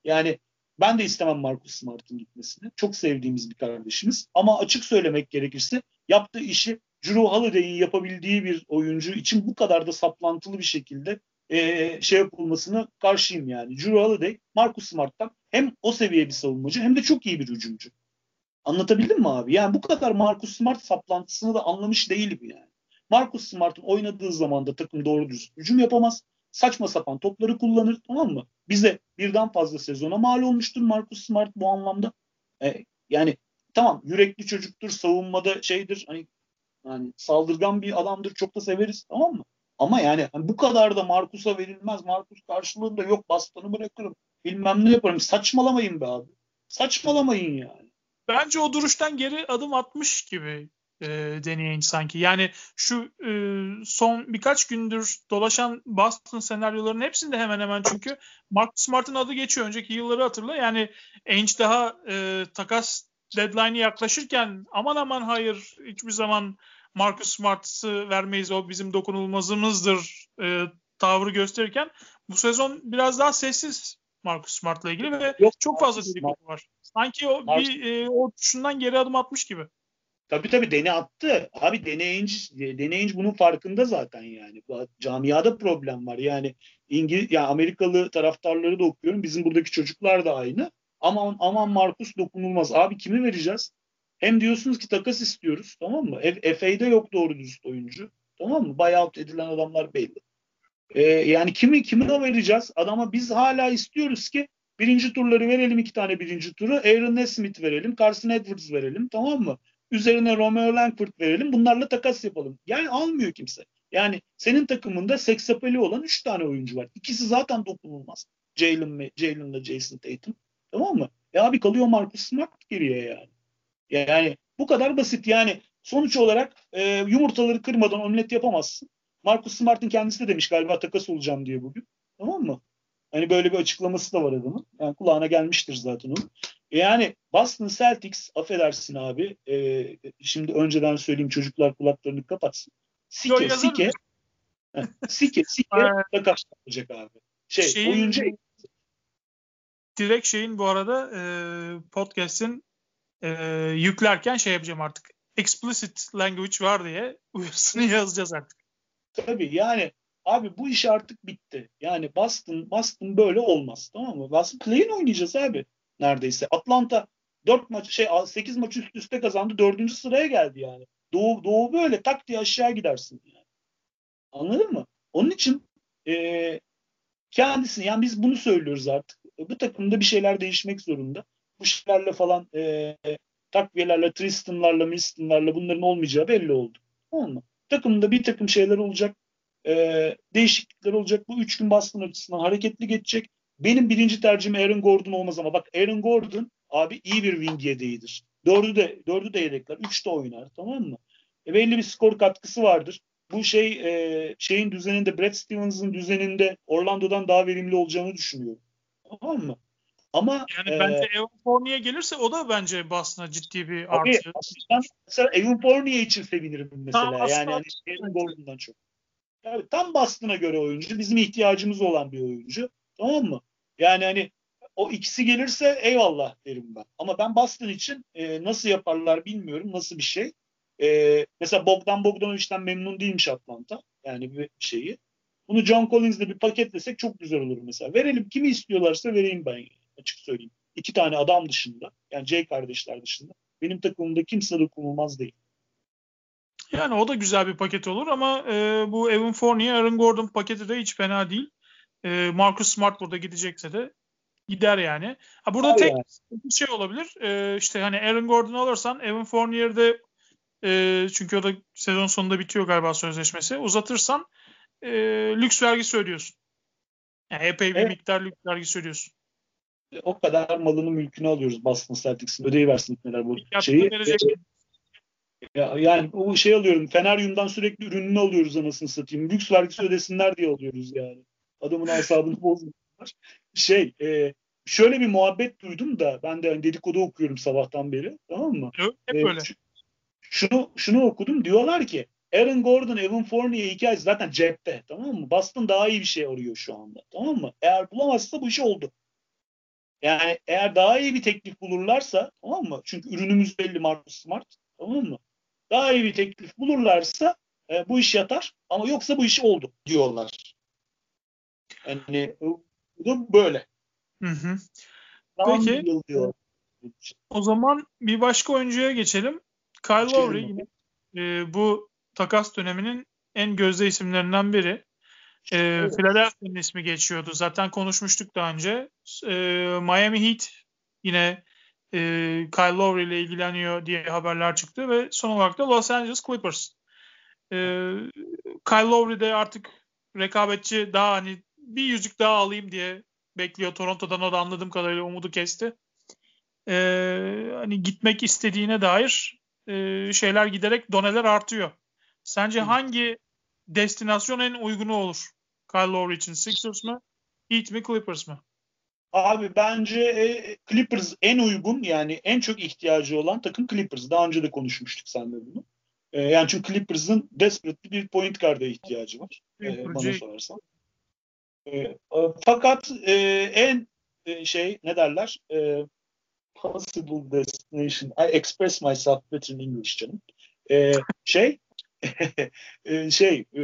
Yani ben de istemem Marcus Smart'ın gitmesini. Çok sevdiğimiz bir kardeşimiz. Ama açık söylemek gerekirse yaptığı işi Drew Holiday'in yapabildiği bir oyuncu için bu kadar da saplantılı bir şekilde e, şey yapılmasını karşıyım yani. Drew Holiday, Marcus Smart'tan hem o seviye bir savunmacı hem de çok iyi bir hücumcu. Anlatabildim mi abi? Yani bu kadar Marcus Smart saplantısını da anlamış değilim yani. Marcus Smart'ın oynadığı zaman da takım doğru düz hücum yapamaz saçma sapan topları kullanır tamam mı? Bize birden fazla sezona mal olmuştur Marcus Smart bu anlamda. E, yani tamam yürekli çocuktur, savunmada şeydir hani yani saldırgan bir adamdır çok da severiz tamam mı? Ama yani hani bu kadar da Marcus'a verilmez. Marcus karşılığında yok bastonu bırakırım. Bilmem ne yaparım. Saçmalamayın be abi. Saçmalamayın yani. Bence o duruştan geri adım atmış gibi e, deneyen sanki. Yani şu e, son birkaç gündür dolaşan Boston senaryolarının hepsinde hemen hemen çünkü Mark Smart'ın adı geçiyor. Önceki yılları hatırla. Yani Ainge daha e, takas deadline'i yaklaşırken aman aman hayır hiçbir zaman Marcus Smart'ı vermeyiz o bizim dokunulmazımızdır e, tavrı gösterirken bu sezon biraz daha sessiz Marcus Smart'la ilgili ve Yok, çok fazla dedikodu var. Sanki o Marcus, bir e, o şundan geri adım atmış gibi. Tabii tabii dene attı. Abi deneyince, deneyince bunun farkında zaten yani. Camiada problem var. Yani İngiliz, yani Amerikalı taraftarları da okuyorum. Bizim buradaki çocuklar da aynı. Aman aman Markus dokunulmaz. Abi kimi vereceğiz? Hem diyorsunuz ki takas istiyoruz. Tamam mı? FA'de yok doğru dürüst oyuncu. Tamam mı? Buyout edilen adamlar belli. Ee, yani kimi kime vereceğiz? Adama biz hala istiyoruz ki birinci turları verelim iki tane birinci turu. Aaron Nesmith verelim. Carson Edwards verelim. Tamam mı? Üzerine Romeo Langford verelim. Bunlarla takas yapalım. Yani almıyor kimse. Yani senin takımında seksapeli olan 3 tane oyuncu var. İkisi zaten dokunulmaz. Jalen Jalen'la Jason Tatum. Tamam mı? Ya abi kalıyor Marcus Smart geriye yani. Yani bu kadar basit. Yani sonuç olarak e, yumurtaları kırmadan omlet yapamazsın. Marcus Smart'ın kendisi de demiş galiba takas olacağım diye bugün. Tamam mı? Hani böyle bir açıklaması da var adamın. Yani kulağına gelmiştir zaten onun. Yani Boston Celtics affedersin abi. E, şimdi önceden söyleyeyim çocuklar kulaklarını kapatsın. Sike sike. sike sike takas olacak abi. Şey şeyin, oyuncu direkt şeyin bu arada e, podcast'in e, yüklerken şey yapacağım artık. Explicit language var diye uyarısını yazacağız artık. Tabii yani Abi bu iş artık bitti. Yani Boston, Boston böyle olmaz. Tamam mı? Boston play oynayacağız abi. Neredeyse. Atlanta 4 maç şey 8 maç üst üste kazandı. 4. sıraya geldi yani. Doğu, Doğu böyle tak diye aşağı gidersin yani. Anladın mı? Onun için e, kendisini yani biz bunu söylüyoruz artık. Bu takımda bir şeyler değişmek zorunda. Bu şeylerle falan e, takviyelerle, Tristan'larla, Milston'larla bunların olmayacağı belli oldu. Tamam mı? Takımda bir takım şeyler olacak e, değişiklikler olacak. Bu üç gün Boston açısından hareketli geçecek. benim birinci tercihim Aaron Gordon olmaz ama bak Aaron Gordon abi iyi bir wing yedeğidir. Dördü de, dördü de yedekler. Üç de oynar tamam mı? E, belli bir skor katkısı vardır. Bu şey e, şeyin düzeninde Brad Stevens'ın düzeninde Orlando'dan daha verimli olacağını düşünüyorum. Tamam mı? Ama yani e, bence Evan Fournier gelirse o da bence Boston'a ciddi bir abi, artı. Ben mesela Evan Fournier için sevinirim mesela. Tam yani hani Aaron Gordon'dan çok. Yani tam Boston'a göre oyuncu. Bizim ihtiyacımız olan bir oyuncu. Tamam mı? Yani hani o ikisi gelirse eyvallah derim ben. Ama ben Boston için e, nasıl yaparlar bilmiyorum. Nasıl bir şey. E, mesela Bogdan Bogdanovic'den memnun değilmiş Atlanta. Yani bir şeyi. Bunu John Collins'le bir paketlesek çok güzel olur mesela. Verelim kimi istiyorlarsa vereyim ben açık söyleyeyim. İki tane adam dışında yani J kardeşler dışında benim takımımda kimse dokunulmaz değil. Yani o da güzel bir paket olur ama e, bu Evan Fournier, Aaron Gordon paketi de hiç fena değil. E, Marcus Smart burada gidecekse de gider yani. Ha burada Hayır tek bir şey olabilir. E, işte hani Aaron Gordon alırsan Evan Fournier'de e, çünkü o da sezon sonunda bitiyor galiba sözleşmesi. Uzatırsan e, lüks vergisi ödüyorsun. Yani epey bir evet. miktar lüks vergisi ödüyorsun. O kadar malını mülkünü alıyoruz Boston Celtics'in. Ödeyiversin neler bu şeyi. Ya, yani o şey alıyorum. Feneryum'dan sürekli ürününü alıyoruz anasını satayım. Lüks vergisi ödesinler diye alıyoruz yani. Adamın asabını bozmuyorlar. Şey e, şöyle bir muhabbet duydum da ben de hani dedikodu okuyorum sabahtan beri. Tamam mı? Hep e, öyle. Şunu, şunu okudum. Diyorlar ki Aaron Gordon, Evan Fournier hikayesi zaten cepte. Tamam mı? Boston daha iyi bir şey arıyor şu anda. Tamam mı? Eğer bulamazsa bu iş oldu. Yani eğer daha iyi bir teklif bulurlarsa tamam mı? Çünkü ürünümüz belli Marcus Smart. Tamam mı? Daha iyi bir teklif bulurlarsa e, bu iş yatar. Ama yoksa bu iş oldu diyorlar. Yani bu da böyle. Hı hı. Peki. O zaman bir başka oyuncuya geçelim. Kyle Lowry yine e, bu takas döneminin en gözde isimlerinden biri. E, evet. Philadelphia'nın ismi geçiyordu. Zaten konuşmuştuk daha önce. E, Miami Heat yine e, Kyle Lowry ile ilgileniyor diye haberler çıktı ve son olarak da Los Angeles Clippers. E, Kyle Lowry de artık rekabetçi daha hani bir yüzük daha alayım diye bekliyor. Toronto'dan o da anladığım kadarıyla umudu kesti. E, hani gitmek istediğine dair e, şeyler giderek doneler artıyor. Sence hangi destinasyon en uygunu olur Kyle Lowry için? Sixers mı? Heat mi? Clippers mı? Abi bence e, Clippers en uygun yani en çok ihtiyacı olan takım Clippers. Daha önce de konuşmuştuk seninle bunu. E, yani çünkü Clippers'ın desperate bir point guard'a ihtiyacı var. E, bana sorarsan. E, fakat e, en e, şey ne derler? E, possible destination. I express myself better in English canım. E, şey şey e,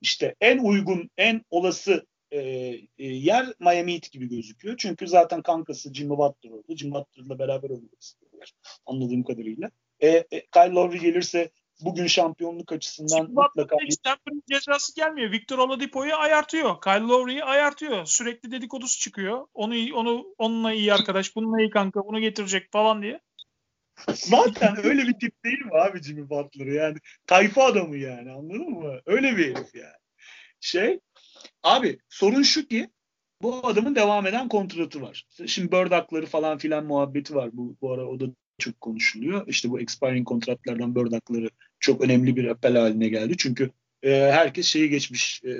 işte en uygun, en olası e, e, yer Miami Heat gibi gözüküyor. Çünkü zaten kankası Jimmy Butler oldu. Jimmy Butler'la beraber oynamak istiyorlar anladığım kadarıyla. E, e, Kyle Lowry gelirse bugün şampiyonluk açısından Jimmy mutlaka... Stanford'ın cezası gelmiyor. Victor Oladipo'yu ayartıyor. Kyle Lowry'yi ayartıyor. Sürekli dedikodusu çıkıyor. Onu onu onunla iyi arkadaş, bununla iyi kanka, bunu getirecek falan diye. Zaten öyle bir tip değil mi abi Jimmy Butler yani? Tayfa adamı yani anladın mı? Öyle bir herif yani. Şey Abi sorun şu ki bu adamın devam eden kontratı var. Şimdi bird hakları falan filan muhabbeti var. Bu, bu ara o da çok konuşuluyor. İşte bu expiring kontratlardan bird hakları çok önemli bir apel haline geldi. Çünkü e, herkes şeyi geçmiş. E,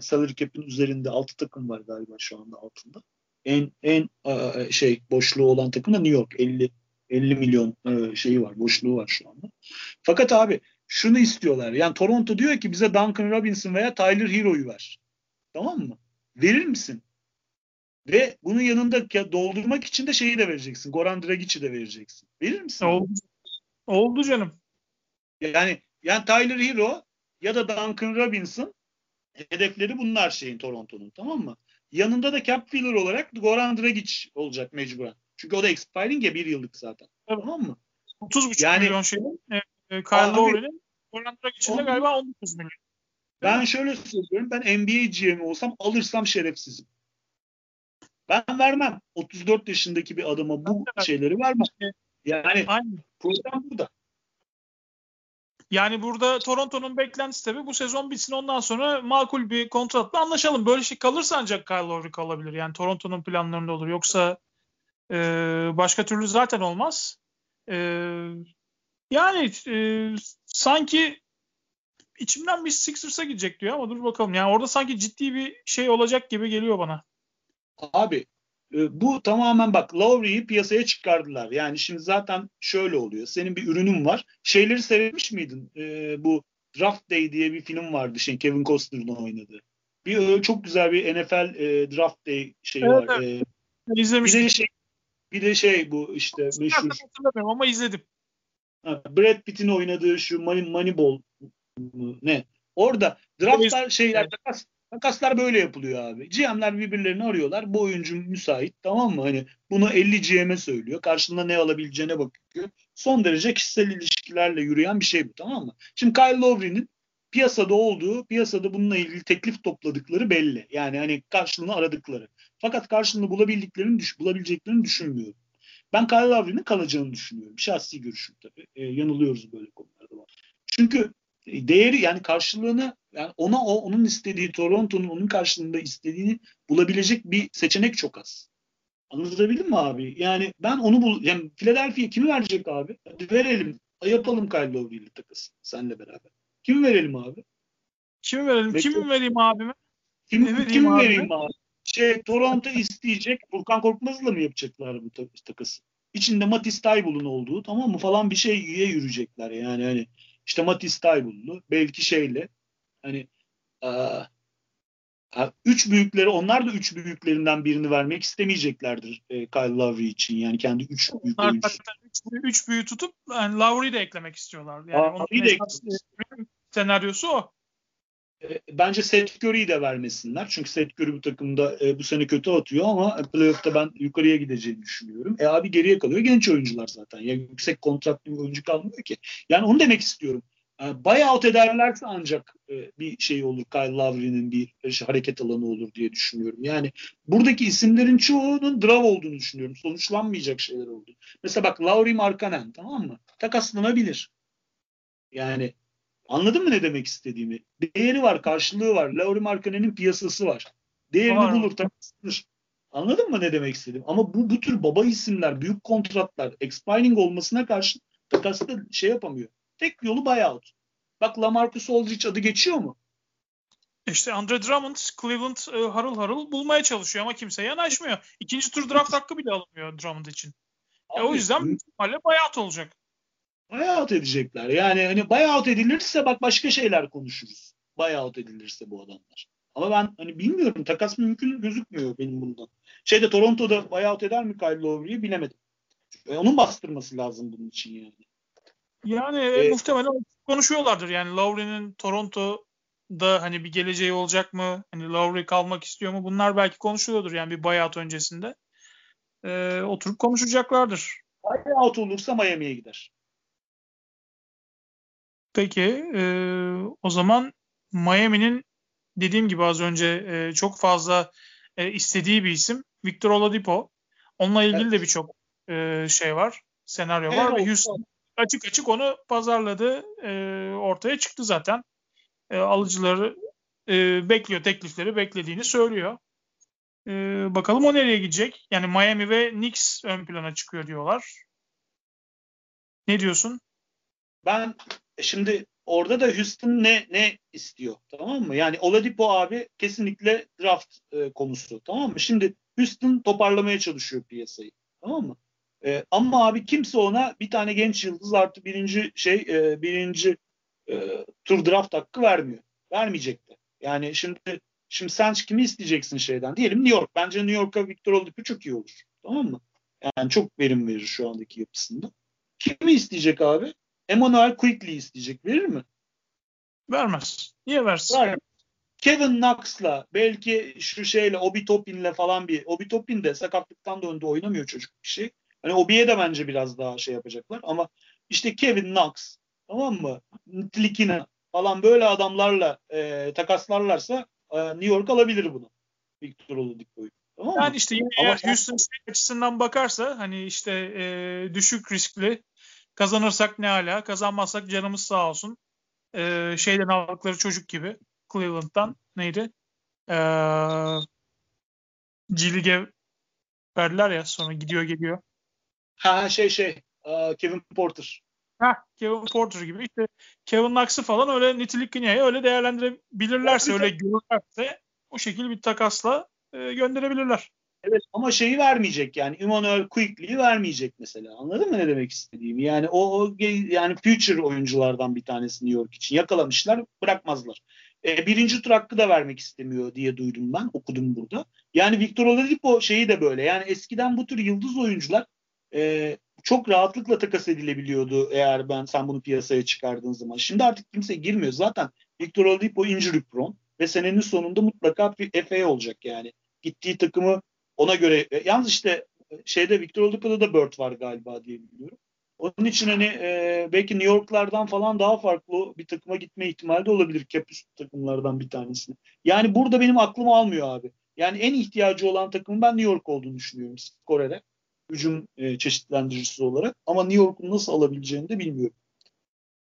salary cap'in üzerinde 6 takım var galiba şu anda altında. En en e, şey boşluğu olan takım da New York. 50 50 milyon e, şeyi var, boşluğu var şu anda. Fakat abi şunu istiyorlar. Yani Toronto diyor ki bize Duncan Robinson veya Tyler Hero'yu ver. Tamam mı? Verir misin? Ve bunun yanında doldurmak için de şeyi de vereceksin. Goran Dragic'i de vereceksin. Verir misin? Oldu, Oldu canım. Yani yani Tyler Hero ya da Duncan Robinson hedefleri bunlar şeyin Toronto'nun tamam mı? Yanında da cap filler olarak Goran Dragic olacak mecburen. Çünkü o da expiring ya bir yıllık zaten. Evet. Tamam mı? 30,5 yani, milyon şey. E, e, Kyle Lowry'nin Goran Dragic'in de galiba 19 milyon. Ben şöyle söylüyorum. Ben NBA GM olsam alırsam şerefsizim. Ben vermem. 34 yaşındaki bir adama bu şeyleri vermem. Yani Aynen. problem burada. Yani burada Toronto'nun beklentisi tabii bu sezon bitsin ondan sonra makul bir kontratla anlaşalım. Böyle şey kalırsa ancak Kyle Lowry kalabilir. Yani Toronto'nun planlarında olur. Yoksa e, başka türlü zaten olmaz. E, yani e, sanki içimden bir Sixers'a gidecek diyor ama dur bakalım. Yani orada sanki ciddi bir şey olacak gibi geliyor bana. Abi e, bu tamamen bak Lowry'yi piyasaya çıkardılar. Yani şimdi zaten şöyle oluyor. Senin bir ürünün var. Şeyleri seyretmiş miydin? Ee, bu Draft Day diye bir film vardı. Şey, Kevin Costner'ın oynadığı. Bir çok güzel bir NFL e, Draft Day şeyi evet, var. Evet. Ee, İzlemiştim. Bir de şey, bir de şey bu işte meşhur. Hatırlamıyorum ama izledim. Brad Pitt'in oynadığı şu Money, Moneyball ne? Orada draftlar şeyler takas, takaslar böyle yapılıyor abi. GM'ler birbirlerini arıyorlar. Bu oyuncu müsait tamam mı? Hani bunu 50 GM'e söylüyor. Karşılığında ne alabileceğine bakıyor. Son derece kişisel ilişkilerle yürüyen bir şey bu tamam mı? Şimdi Kyle Lowry'nin piyasada olduğu, piyasada bununla ilgili teklif topladıkları belli. Yani hani karşılığını aradıkları. Fakat karşılığını bulabildiklerini, düş, bulabileceklerini düşünmüyorum. Ben Kyle Lowry'nin kalacağını düşünüyorum. Şahsi görüşüm tabii. E, yanılıyoruz böyle konularda. Çünkü değeri yani karşılığını yani ona o onun istediği Toronto'nun onun karşılığında istediğini bulabilecek bir seçenek çok az. Anlatabildim mi abi? Yani ben onu bul yani Philadelphia kimi verecek abi? Hadi verelim. Yapalım Kyle Lowry'li takası senle beraber. Kimi verelim abi? Kimi verelim? Bekle. Kimi vereyim abime? Kim, vereyim, abi? vereyim abi? Şey Toronto isteyecek. Burkan Korkmaz'la mı yapacaklar bu takası? İçinde Matisse Taybul'un olduğu tamam mı falan bir şeye yürüyecekler yani hani işte Matisse Taybullu belki şeyle hani a, a, üç büyükleri onlar da üç büyüklerinden birini vermek istemeyeceklerdir e, Kyle Lowry için yani kendi üç büyük onlar üç, üç büyüğü tutup yani Lowry'i de eklemek istiyorlar. Yani Aa, onun de senaryosu o. E, bence Seth Curry'i de vermesinler. Çünkü Seth Curry bu takımda e, bu sene kötü atıyor ama playoff'ta ben yukarıya gideceğini düşünüyorum. E abi geriye kalıyor genç oyuncular zaten. Ya yüksek kontratlı bir oyuncu kalmıyor ki. Yani onu demek istiyorum. E, buyout ederlerse ancak e, bir şey olur. Kyle Lowry'nin bir şey, hareket alanı olur diye düşünüyorum. Yani buradaki isimlerin çoğunun draw olduğunu düşünüyorum. Sonuçlanmayacak şeyler oldu. Mesela bak Lowry Markkanen tamam mı? Takaslanabilir. Yani Anladın mı ne demek istediğimi? Değeri var, karşılığı var. Lauri Markkanen'in piyasası var. Değerini var. bulur, takılır. Anladın mı ne demek istediğim? Ama bu, bu tür baba isimler, büyük kontratlar, expiring olmasına karşı takasda şey yapamıyor. Tek yolu buyout. Bak Lamarcus Aldridge adı geçiyor mu? İşte Andre Drummond Cleveland e, harıl harıl bulmaya çalışıyor ama kimse yanaşmıyor. İkinci tur draft hakkı bile alınmıyor Drummond için. Abi, e, o yüzden büyük ihtimalle buyout olacak buyout edecekler. Yani hani buyout edilirse bak başka şeyler konuşuruz. Buyout edilirse bu adamlar. Ama ben hani bilmiyorum takas mümkün gözükmüyor benim bundan. Şeyde Toronto'da buyout eder mi Kyle Lowry'i bilemedim. E, onun bastırması lazım bunun için yani. Yani ee, muhtemelen konuşuyorlardır. Yani Lowry'nin Toronto'da hani bir geleceği olacak mı? Hani Lowry kalmak istiyor mu? Bunlar belki konuşuluyordur yani bir buyout öncesinde. Ee, oturup konuşacaklardır. Buyout olursa Miami'ye gider. Peki e, o zaman Miami'nin dediğim gibi az önce e, çok fazla e, istediği bir isim Victor Oladipo. Onunla ilgili evet. de birçok e, şey var, senaryo var evet, ve Houston açık açık onu pazarladı, e, ortaya çıktı zaten. E, alıcıları e, bekliyor, teklifleri beklediğini söylüyor. E, bakalım o nereye gidecek? Yani Miami ve Knicks ön plana çıkıyor diyorlar. Ne diyorsun? Ben şimdi orada da Houston ne ne istiyor tamam mı? Yani Oladipo abi kesinlikle draft e, konusu tamam mı? Şimdi Houston toparlamaya çalışıyor piyasayı tamam mı? E, ama abi kimse ona bir tane genç yıldız artı birinci şey e, birinci e, tur draft hakkı vermiyor. Vermeyecek de. Yani şimdi şimdi sen kimi isteyeceksin şeyden? Diyelim New York. Bence New York'a Victor Oladipo çok iyi olur. Tamam mı? Yani çok verim verir şu andaki yapısında. Kimi isteyecek abi? Emmanuel Quickly isteyecek. Verir mi? Vermez. Niye versin? Ver. Kevin Knox'la belki şu şeyle Obi Toppin'le falan bir Obi Toppin de sakatlıktan döndü oynamıyor çocuk bir şey. Hani Obi'ye de bence biraz daha şey yapacaklar ama işte Kevin Knox tamam mı? Tlikina falan böyle adamlarla e, takaslarlarsa e, New York alabilir bunu. Victor Oladipo'yu. Tamam yani mı? işte yine Ama eğer Houston sen... açısından bakarsa hani işte e, düşük riskli Kazanırsak ne ala, kazanmazsak canımız sağ olsun. Ee, şeyden aldıkları çocuk gibi Cleveland'dan neydi? Ee, G verdiler ya sonra gidiyor geliyor. Ha şey şey Kevin Porter. Ha Kevin Porter gibi işte Kevin Knox'ı falan öyle nitelik Kınya'yı öyle değerlendirebilirlerse öyle görürlerse o şekilde bir takasla e, gönderebilirler. Evet ama şeyi vermeyecek yani Emmanuel Quickly'yi vermeyecek mesela. Anladın mı ne demek istediğimi? Yani o, o yani future oyunculardan bir tanesi New York için yakalamışlar bırakmazlar. E, birinci tur hakkı da vermek istemiyor diye duydum ben okudum burada. Yani Victor Oladipo şeyi de böyle yani eskiden bu tür yıldız oyuncular e, çok rahatlıkla takas edilebiliyordu eğer ben sen bunu piyasaya çıkardığın zaman. Şimdi artık kimse girmiyor. Zaten Victor Oladipo injury prone ve senenin sonunda mutlaka bir FA olacak yani. Gittiği takımı ona göre e, yalnız işte e, şeyde Victor Oladipo'da da Bird var galiba diye biliyorum. Onun için hani e, belki New York'lardan falan daha farklı bir takıma gitme ihtimali de olabilir. Cap üstü takımlardan bir tanesine. Yani burada benim aklım almıyor abi. Yani en ihtiyacı olan takımın ben New York olduğunu düşünüyorum Kore'de. Hücum e, çeşitlendiricisi olarak. Ama New York'un nasıl alabileceğini de bilmiyorum.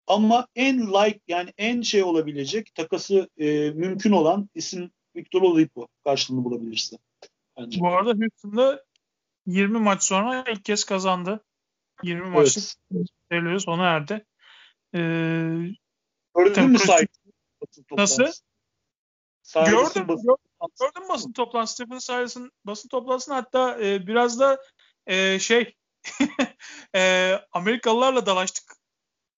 Ama en like yani en şey olabilecek takası e, mümkün olan isim Victor Oladipo karşılığını bulabilirse. Bence. Bu arada Houston'da 20 maç sonra ilk kez kazandı. 20 maçlık evet. sona erdi. Ee, Gördün mü sahip? Nasıl? gördüm, gördüm, gördüm basın toplantısı. Stephen Silas'ın basın toplantısını hatta e, biraz da e, şey e, Amerikalılarla dalaştık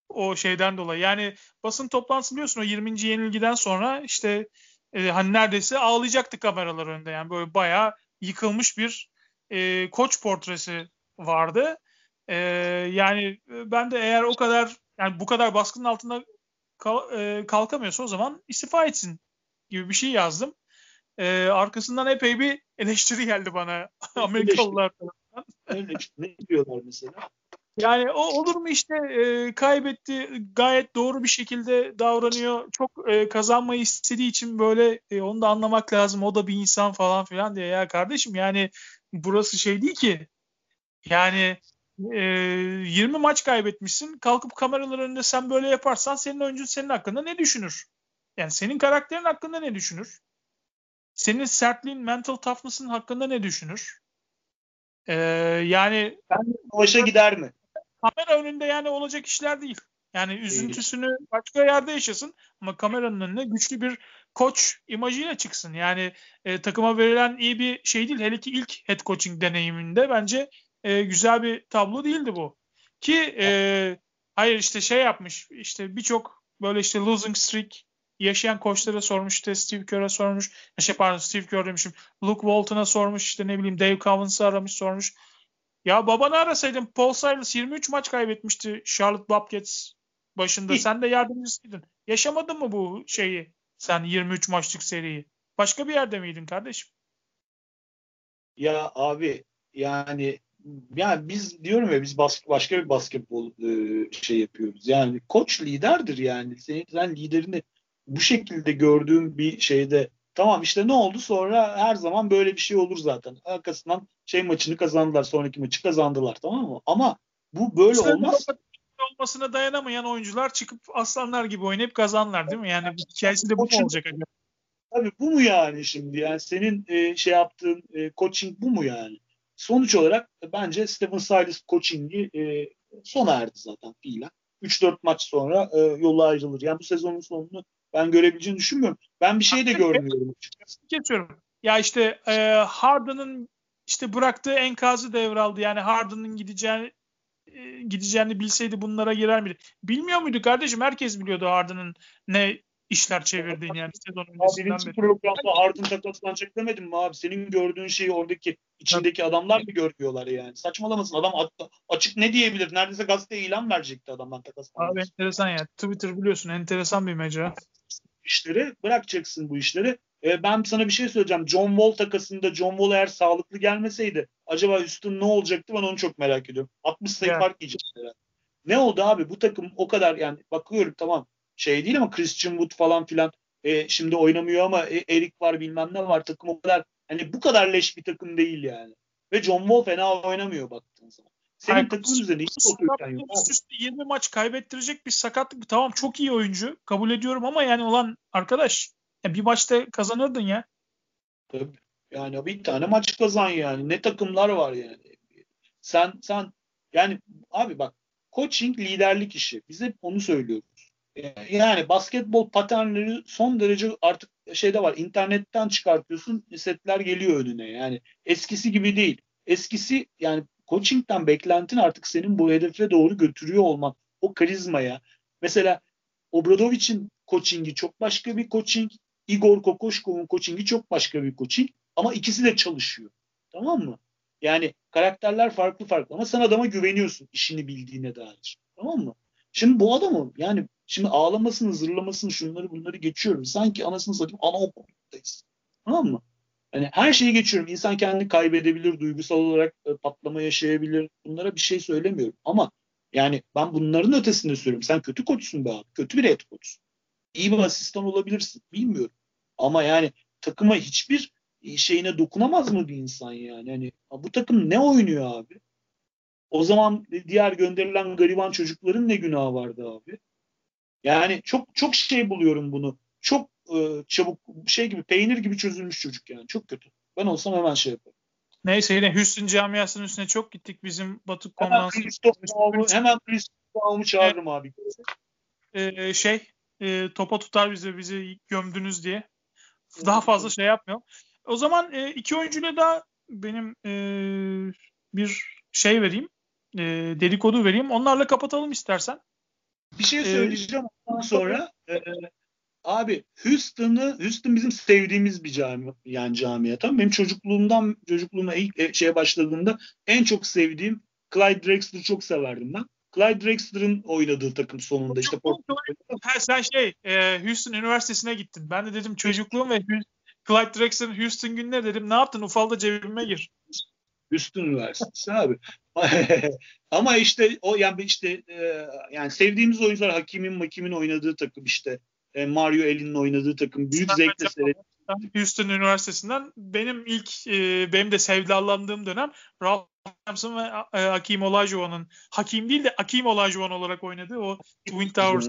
o şeyden dolayı. Yani basın toplantısı biliyorsun o 20. yenilgiden sonra işte e, hani neredeyse ağlayacaktı kameralar önünde. Yani böyle bayağı yıkılmış bir e, koç portresi vardı. E, yani e, ben de eğer o kadar yani bu kadar baskının altında kal, e, kalkamıyorsa o zaman istifa etsin gibi bir şey yazdım. E, arkasından epey bir eleştiri geldi bana Amerikalılar. Ne diyorlar mesela? Yani o olur mu işte e, kaybetti gayet doğru bir şekilde davranıyor. Çok e, kazanmayı istediği için böyle e, onu da anlamak lazım. O da bir insan falan filan diye. Ya kardeşim yani burası şey değil ki. Yani e, 20 maç kaybetmişsin. Kalkıp kameralar önünde sen böyle yaparsan senin oyuncun senin hakkında ne düşünür? Yani senin karakterin hakkında ne düşünür? Senin sertliğin, mental toughness'ın hakkında ne düşünür? Ee, yani ben savaşa gider mi? kamera önünde yani olacak işler değil. Yani üzüntüsünü başka yerde yaşasın ama kameranın önüne güçlü bir koç imajıyla çıksın. Yani e, takıma verilen iyi bir şey değil. Hele ki ilk head coaching deneyiminde bence e, güzel bir tablo değildi bu. Ki e, hayır işte şey yapmış işte birçok böyle işte losing streak yaşayan koçlara sormuş işte Steve Kerr'e sormuş. Şey pardon Steve Kerr demişim. Luke Walton'a sormuş işte ne bileyim Dave Covens'ı aramış sormuş. Ya babanı arasaydın Paul Silas 23 maç kaybetmişti Charlotte Bobcats başında. Sen de yardımcısıydın. Yaşamadın mı bu şeyi? Sen 23 maçlık seriyi. Başka bir yerde miydin kardeşim? Ya abi yani yani biz diyorum ya biz bas, başka bir basketbol e, şey yapıyoruz. Yani koç liderdir yani. Senin sen liderini bu şekilde gördüğün bir şeyde tamam işte ne oldu sonra her zaman böyle bir şey olur zaten. Arkasından şey maçını kazandılar. Sonraki maçı kazandılar tamam mı? Ama bu böyle işte olmaz. olmasına dayanamayan oyuncular çıkıp aslanlar gibi oynayıp kazanlar değil mi? Yani hikayesi de bu mu olacak acaba? Tabii bu mu yani şimdi? Yani senin e, şey yaptığın e, coaching bu mu yani? Sonuç olarak bence Stephen Silas coachingi e, sona erdi zaten fiilen. 3-4 maç sonra e, yola ayrılır. Yani bu sezonun sonunu ben görebileceğini düşünmüyorum. Ben bir şey de görmüyorum. Geçiyorum. Ya işte e, Harden'ın işte bıraktığı enkazı devraldı. Yani Harden'ın gideceğini e, gideceğini bilseydi bunlara girer miydi? Bilmiyor muydu kardeşim? Herkes biliyordu Harden'ın ne işler çevirdiğini yani sezon öncesinden beri. programda Harden takaslanacak demedim mi abi? Senin gördüğün şeyi oradaki içindeki adamlar mı görüyorlar yani? Saçmalamasın. Adam açık ne diyebilir? Neredeyse gazeteye ilan verecekti adamdan takaslanmak. Abi enteresan ya. Twitter biliyorsun enteresan bir mecra. İşleri bırakacaksın bu işleri. E, ben sana bir şey söyleyeceğim. John Wall takasında John Wall eğer sağlıklı gelmeseydi acaba Houston ne olacaktı ben onu çok merak ediyorum. 60 sayı yeah. fark yiyecek Ne oldu abi? Bu takım o kadar yani bakıyorum tamam şey değil ama Christian Wood falan filan e, şimdi oynamıyor ama e, Eric var bilmem ne var takım o kadar hani bu kadar leş bir takım değil yani. Ve John Wall fena oynamıyor baktığın zaman. Senin Hayır, takımın üzerinde hiç otoriten yok. Üst üste 20 maç kaybettirecek bir sakatlık. Tamam çok iyi oyuncu. Kabul ediyorum ama yani olan arkadaş ya bir maçta kazanırdın ya. Tabii. Yani bir tane maç kazan yani. Ne takımlar var yani. Sen sen yani abi bak coaching liderlik işi. Biz hep onu söylüyoruz. Yani basketbol paternleri son derece artık şeyde var. İnternetten çıkartıyorsun. Setler geliyor önüne. Yani eskisi gibi değil. Eskisi yani coaching'den beklentin artık senin bu hedefe doğru götürüyor olman. O karizmaya. Mesela Obradovic'in coachingi çok başka bir coaching. Igor Kokoşkov'un coachingi çok başka bir coaching. Ama ikisi de çalışıyor. Tamam mı? Yani karakterler farklı farklı ama sen adama güveniyorsun işini bildiğine dair. Tamam mı? Şimdi bu adamı yani şimdi ağlamasını, zırlamasını, şunları bunları geçiyorum. Sanki anasını satayım anaokulundayız. Tamam mı? Hani her şeyi geçiyorum. İnsan kendini kaybedebilir, duygusal olarak e, patlama yaşayabilir. Bunlara bir şey söylemiyorum. Ama yani ben bunların ötesinde söylüyorum. Sen kötü koçsun be abi. Kötü bir et koçsun. İyi bir asistan olabilirsin. Bilmiyorum. Ama yani takıma hiçbir şeyine dokunamaz mı bir insan yani? Hani bu takım ne oynuyor abi? O zaman diğer gönderilen gariban çocukların ne günahı vardı abi? Yani çok çok şey buluyorum bunu. Çok e, çabuk şey gibi peynir gibi çözülmüş çocuk yani. Çok kötü. Ben olsam hemen şey yaparım. Neyse yine Houston camiasının üstüne çok gittik bizim. Hemen Christoph hemen Christoph çağırırım abi. Ee, şey e, topa tutar bizi bizi gömdünüz diye. Daha fazla şey yapmıyor. O zaman e, iki oyuncuyla da benim e, bir şey vereyim. E, dedikodu vereyim. Onlarla kapatalım istersen. Bir şey söyleyeceğim ee, ondan sonra. E, abi Houston'ı Houston bizim sevdiğimiz bir cami yani camia tamam benim çocukluğumdan çocukluğuma ilk e, şeye başladığımda en çok sevdiğim Clyde Drexler'ı çok severdim ben. Clyde Drexler'ın oynadığı takım sonunda işte Ha, sen şey e, Houston Üniversitesi'ne gittin. Ben de dedim çocukluğum ve Clyde Drexler'ın Houston günleri dedim. Ne yaptın? Ufalda cebime gir. Houston Üniversitesi abi. Ama işte o yani işte e, yani sevdiğimiz oyuncular Hakim'in Makim'in oynadığı takım işte e, Mario Elin'in oynadığı takım büyük Sen zevkle seyrediyorum. Houston Üniversitesi'nden benim ilk e, benim de sevdalandığım dönem Ralph Sampson ve e, Hakim Olajuwon'un Hakim değil de Hakim Olajuwon olarak oynadığı o Twin Towers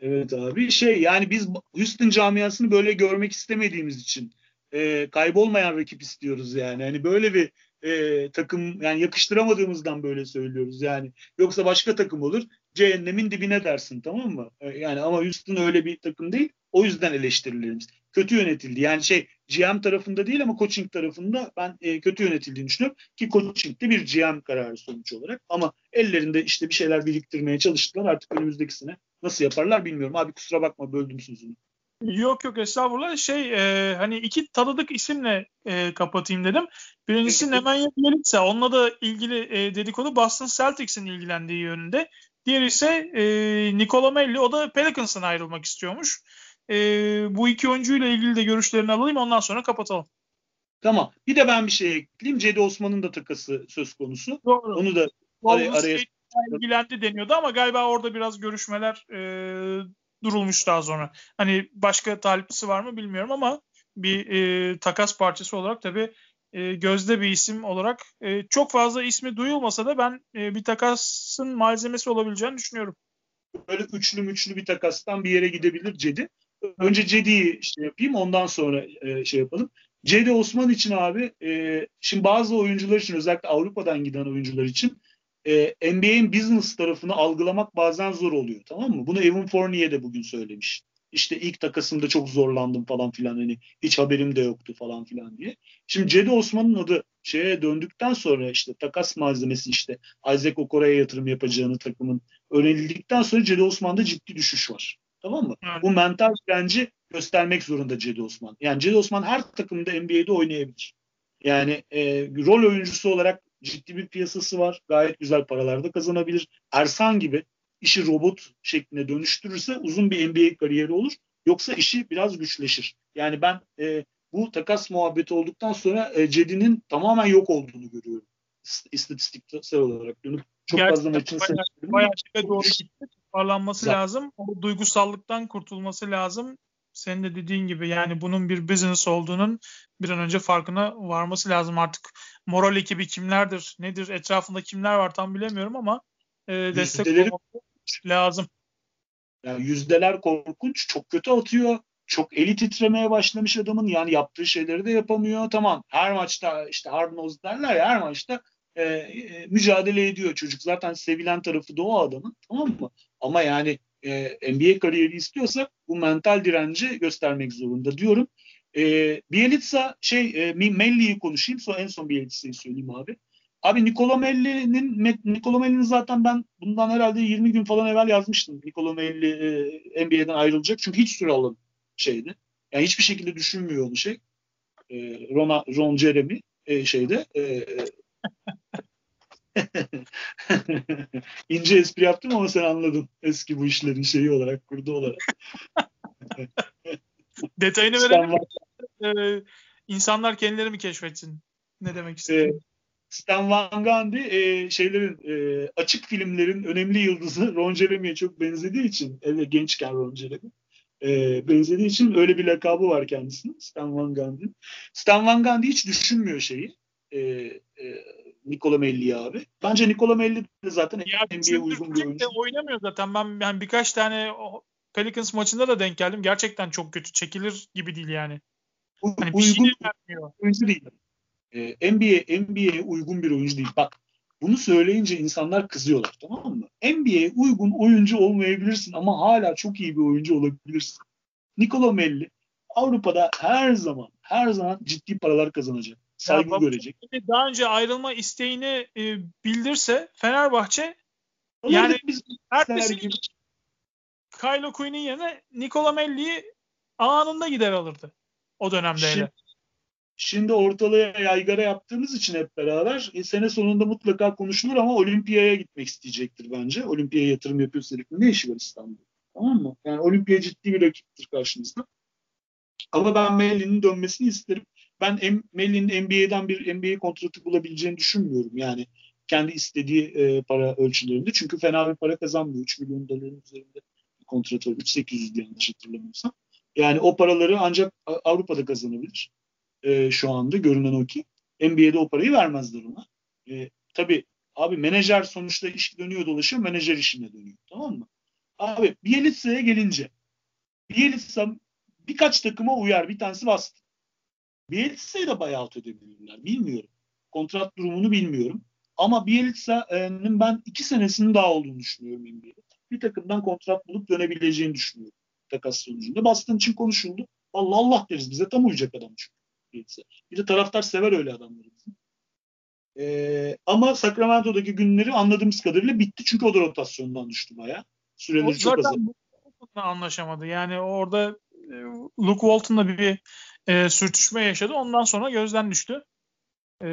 Evet abi şey yani biz Houston camiasını böyle görmek istemediğimiz için e, kaybolmayan rakip istiyoruz yani. Hani böyle bir e, takım yani yakıştıramadığımızdan böyle söylüyoruz yani. Yoksa başka takım olur cehennemin dibine dersin tamam mı? E, yani ama Houston öyle bir takım değil. O yüzden eleştirilerimiz. Kötü yönetildi. Yani şey GM tarafında değil ama coaching tarafında ben e, kötü yönetildiğini düşünüyorum. Ki coaching de bir GM kararı sonuç olarak. Ama ellerinde işte bir şeyler biriktirmeye çalıştılar. Artık önümüzdeki sene nasıl yaparlar bilmiyorum. Abi kusura bakma böldüm sözünü. Yok yok estağfurullah. Şey e, hani iki tanıdık isimle e, kapatayım dedim. Birincisi Nemanja Bjelica. Onunla da ilgili e, dedikodu Boston Celtics'in ilgilendiği yönünde. Diğeri ise e, Nikola Melli. O da Pelicans'tan ayrılmak istiyormuş. E, bu iki oyuncuyla ilgili de görüşlerini alayım ondan sonra kapatalım. Tamam. Bir de ben bir şey ekleyeyim. Cedi Osman'ın da takası söz konusu. Doğru. Onu da araya, araya... ilgilendi deniyordu ama galiba orada biraz görüşmeler e, durulmuş daha sonra. Hani başka taliplisi var mı bilmiyorum ama bir e, takas parçası olarak tabii e, gözde bir isim olarak e, çok fazla ismi duyulmasa da ben e, bir takasın malzemesi olabileceğini düşünüyorum. Böyle üçlü müçlü bir takastan bir yere gidebilir Cedi. Önce Cedi'yi işte yapayım ondan sonra e, şey yapalım. Cedi Osman için abi e, şimdi bazı oyuncular için özellikle Avrupa'dan giden oyuncular için e, NBA'in business tarafını algılamak bazen zor oluyor tamam mı? Bunu Evan Fournier de bugün söylemiş. İşte ilk takasımda çok zorlandım falan filan hani hiç haberim de yoktu falan filan diye. Şimdi Cedi Osman'ın adı şeye döndükten sonra işte takas malzemesi işte Isaac Okora'ya yatırım yapacağını takımın öğrenildikten sonra Cedi Osman'da ciddi düşüş var. Tamam mı? Evet. Bu mental direnci göstermek zorunda Cedi Osman. Yani Cedi Osman her takımda NBA'de oynayabilir. Yani e, rol oyuncusu olarak ciddi bir piyasası var. Gayet güzel paralar da kazanabilir. Ersan gibi işi robot şekline dönüştürürse uzun bir NBA kariyeri olur. Yoksa işi biraz güçleşir. Yani ben e, bu takas muhabbeti olduktan sonra e, Cedi'nin tamamen yok olduğunu görüyorum. İstatistiksel olarak dönüp çok Gerçekten fazla maçın bayağı, bayağı doğru gitti. Toparlanması Zaten. lazım. O duygusallıktan kurtulması lazım. Senin de dediğin gibi yani bunun bir business olduğunun bir an önce farkına varması lazım artık. moral ekibi kimlerdir, nedir, etrafında kimler var tam bilemiyorum ama e, destek Yüzdeleri- lazım. Yani yüzdeler korkunç. Çok kötü atıyor. Çok eli titremeye başlamış adamın. Yani yaptığı şeyleri de yapamıyor. Tamam her maçta işte hard nosed derler ya her maçta e, e, mücadele ediyor çocuk. Zaten sevilen tarafı da o adamın. Tamam mı? Ama yani e, NBA kariyeri istiyorsa bu mental direnci göstermek zorunda diyorum. E, Bielitsa şey e, Melli'yi konuşayım. Sonra en son Bielitsa'yı söyleyeyim abi. Abi Nicola Melli'nin Nicola Melli'nin zaten ben bundan herhalde 20 gün falan evvel yazmıştım. Nicola Melli e, NBA'den ayrılacak. Çünkü hiç süre alan şeydi. Yani hiçbir şekilde düşünmüyor onu şey. E, Ron, Ron Jeremy e, şeyde e, ince espri yaptım ama sen anladın. Eski bu işlerin şeyi olarak, kurdu olarak. Detayını verelim. Ee, insanlar kendileri mi keşfetsin? Ne demek istiyorsun? Stan Van Gundy e, şeylerin e, açık filmlerin önemli yıldızı Ron Jeremy'ye çok benzediği için evet gençken Ron Jeremy e, benzediği için öyle bir lakabı var kendisinin Stan Van Gundy. Stan Van Gundy hiç düşünmüyor şeyi. E, e, Nikola Melli abi. Bence Nikola Melli de zaten NBA'ye uygun bir oyuncu. oynamıyor zaten. Ben yani birkaç tane Pelicans maçında da denk geldim. Gerçekten çok kötü. Çekilir gibi değil yani. Hani bir şey uygun vermiyor. oyuncu değil. Ee, NBA NBA'ye uygun bir oyuncu değil. Bak bunu söyleyince insanlar kızıyorlar tamam mı? NBA'ye uygun oyuncu olmayabilirsin ama hala çok iyi bir oyuncu olabilirsin. Nikola Melli Avrupa'da her zaman her zaman ciddi paralar kazanacak. Saygı bak- görecek. Daha önce ayrılma isteğini e, bildirse Fenerbahçe Yani Alırdık biz ertesi gibi. Kylo Quinn'in yerine Nikola Melli'yi anında gider alırdı. O dönemde Şimdi, hele. Şimdi ortalığa yaygara yaptığımız için hep beraber e, sene sonunda mutlaka konuşulur ama olimpiyaya gitmek isteyecektir bence. Olimpiyaya yatırım yapıyorsa herifin ne işi var İstanbul'da? Tamam mı? Yani olimpiya ciddi bir rakiptir karşımızda. Ama ben Melli'nin dönmesini isterim. Ben Melli'nin NBA'den bir NBA kontratı bulabileceğini düşünmüyorum. Yani kendi istediği e, para ölçülerinde. Çünkü fena bir para kazanmıyor. 3 milyon doların üzerinde bir kontratı var. 3-800 diye yanlış hatırlamıyorsam. Yani o paraları ancak Avrupa'da kazanabilir. E, şu anda görünen o ki. NBA'de o parayı vermezler ona. E, tabii abi menajer sonuçta iş dönüyor dolaşıyor. Menajer işine dönüyor. Tamam mı? Abi Bielitsa'ya gelince Bielitsa birkaç takıma uyar. Bir tanesi bastı. Bielitsa'yı da buyout edebilirler. Bilmiyorum. Kontrat durumunu bilmiyorum. Ama Bielitsa'nın ben iki senesinin daha olduğunu düşünüyorum NBA'de. Bir takımdan kontrat bulup dönebileceğini düşünüyorum. Takas sonucunda. Boston için konuşuldu. Allah Allah deriz. Bize tam uyacak adam çünkü. Bielitsa. Bir de taraftar sever öyle adamları. Ee, ama Sacramento'daki günleri anladığımız kadarıyla bitti. Çünkü o da rotasyondan düştü bayağı. O Süreleri çok azaldı. anlaşamadı. Yani orada e, Luke Walton'la bir, bir e, sürtüşme yaşadı. Ondan sonra gözden düştü. E,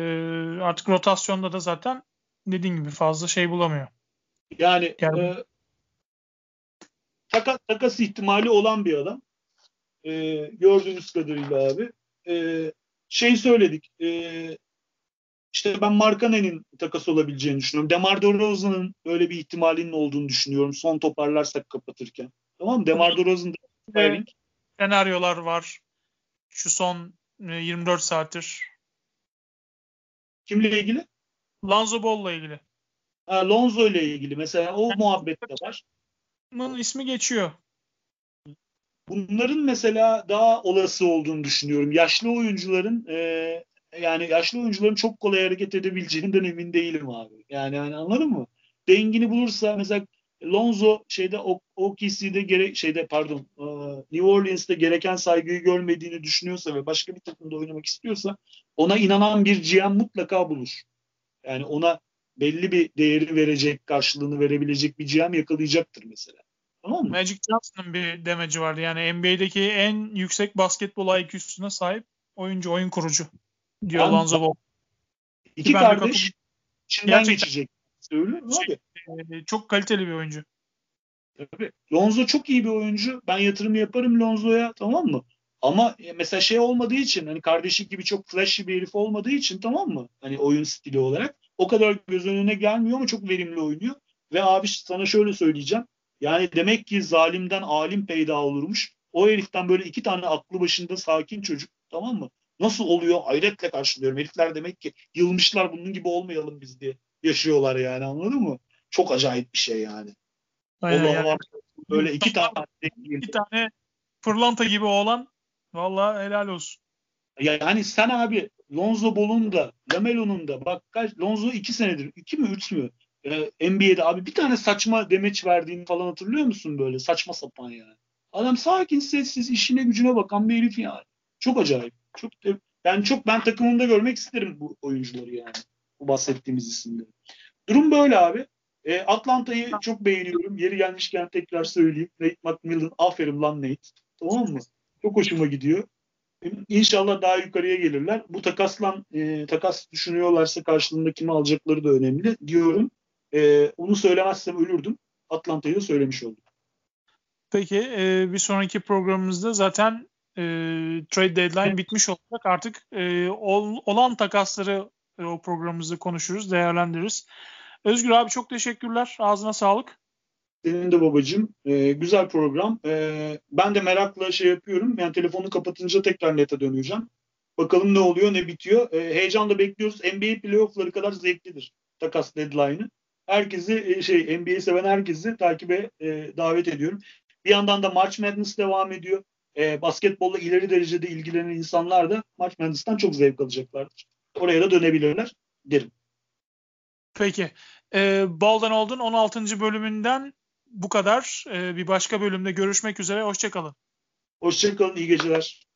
artık rotasyonda da zaten dediğin gibi fazla şey bulamıyor. Yani Yani- e, takas, takas ihtimali olan bir adam. E, gördüğünüz kadarıyla abi. E, şey söyledik. E, işte ben Markanen'in takas olabileceğini düşünüyorum. Demar DeRozan'ın böyle bir ihtimalinin olduğunu düşünüyorum. Son toparlarsak kapatırken. Tamam mı? Demar DeRozan da Ve senaryolar var. Şu son e, 24 saattir. kimle ilgili? Lonzo Ball'la ilgili. Ha, Lonzo ile ilgili. Mesela o muhabbet de var. Bunun ismi geçiyor. Bunların mesela daha olası olduğunu düşünüyorum. Yaşlı oyuncuların e, yani yaşlı oyuncuların çok kolay hareket edebileceğinden emin değilim abi. Yani, yani anladın mı? Dengini bulursa mesela Lonzo şeyde OKC'de gerek şeyde pardon e, New Orleans'te gereken saygıyı görmediğini düşünüyorsa ve başka bir takımda oynamak istiyorsa ona inanan bir GM mutlaka bulur. Yani ona belli bir değeri verecek, karşılığını verebilecek bir GM yakalayacaktır mesela. Tamam mı? Magic Johnson'ın bir demeci vardı. Yani NBA'deki en yüksek basketbol IQ'suna sahip oyuncu, oyun kurucu diyor Ben- Lonzo Ball. İki Ben de kardeş içinden Gerçekten. geçecek. Söylüyorum Şey- abi. E, çok kaliteli bir oyuncu. Tabii. Lonzo çok iyi bir oyuncu. Ben yatırım yaparım Lonzo'ya tamam mı? Ama e, mesela şey olmadığı için hani kardeşi gibi çok flashy bir herif olmadığı için tamam mı? Hani oyun stili olarak o kadar göz önüne gelmiyor ama çok verimli oynuyor. Ve abi sana şöyle söyleyeceğim. Yani demek ki zalimden alim peyda olurmuş. O heriften böyle iki tane aklı başında sakin çocuk tamam mı? Nasıl oluyor? Hayretle karşılıyorum. Herifler demek ki yılmışlar bunun gibi olmayalım biz diye yaşıyorlar yani anladın mı? Çok acayip bir şey yani. Aynen yani. Var. Böyle iki tane iki tane pırlanta gibi olan vallahi helal olsun. Yani sen abi Lonzo Ball'un da Lamelo'nun da bak kaç Lonzo iki senedir iki mi üç mü e, NBA'de abi bir tane saçma demeç verdiğini falan hatırlıyor musun böyle saçma sapan yani. Adam sakin sessiz işine gücüne bakan bir herif yani. Çok acayip. Çok yani çok ben takımımda görmek isterim bu oyuncuları yani. Bu bahsettiğimiz isimleri. Durum böyle abi. E, Atlanta'yı çok beğeniyorum. Yeri gelmişken tekrar söyleyeyim. Nate McMillan aferin lan Nate. Tamam mı? Çok hoşuma gidiyor. İnşallah daha yukarıya gelirler. Bu takaslan e, takas düşünüyorlarsa karşılığında kimi alacakları da önemli diyorum. E, onu söylemezsem ölürdüm. Atlanta'yı da söylemiş oldum. Peki e, bir sonraki programımızda zaten e, trade deadline bitmiş olacak. Artık e, ol, olan takasları e, o programımızda konuşuruz, değerlendiririz. Özgür abi çok teşekkürler. Ağzına sağlık. Senin de babacığım. E, güzel program. E, ben de merakla şey yapıyorum. Yani telefonu kapatınca tekrar nete döneceğim. Bakalım ne oluyor, ne bitiyor. E, heyecanla bekliyoruz. NBA playoff'ları kadar zevklidir takas deadline'ı. Herkesi e, şey NBA seven herkesi takibe e, davet ediyorum. Bir yandan da March Madness devam ediyor. E, basketbolla ileri derecede ilgilenen insanlar da March Madness'tan çok zevk alacaklardır. Oraya da dönebilirler derim. Peki. E, Baldan Old'un 16. bölümünden bu kadar. E, bir başka bölümde görüşmek üzere. Hoşçakalın. Hoşçakalın. İyi geceler.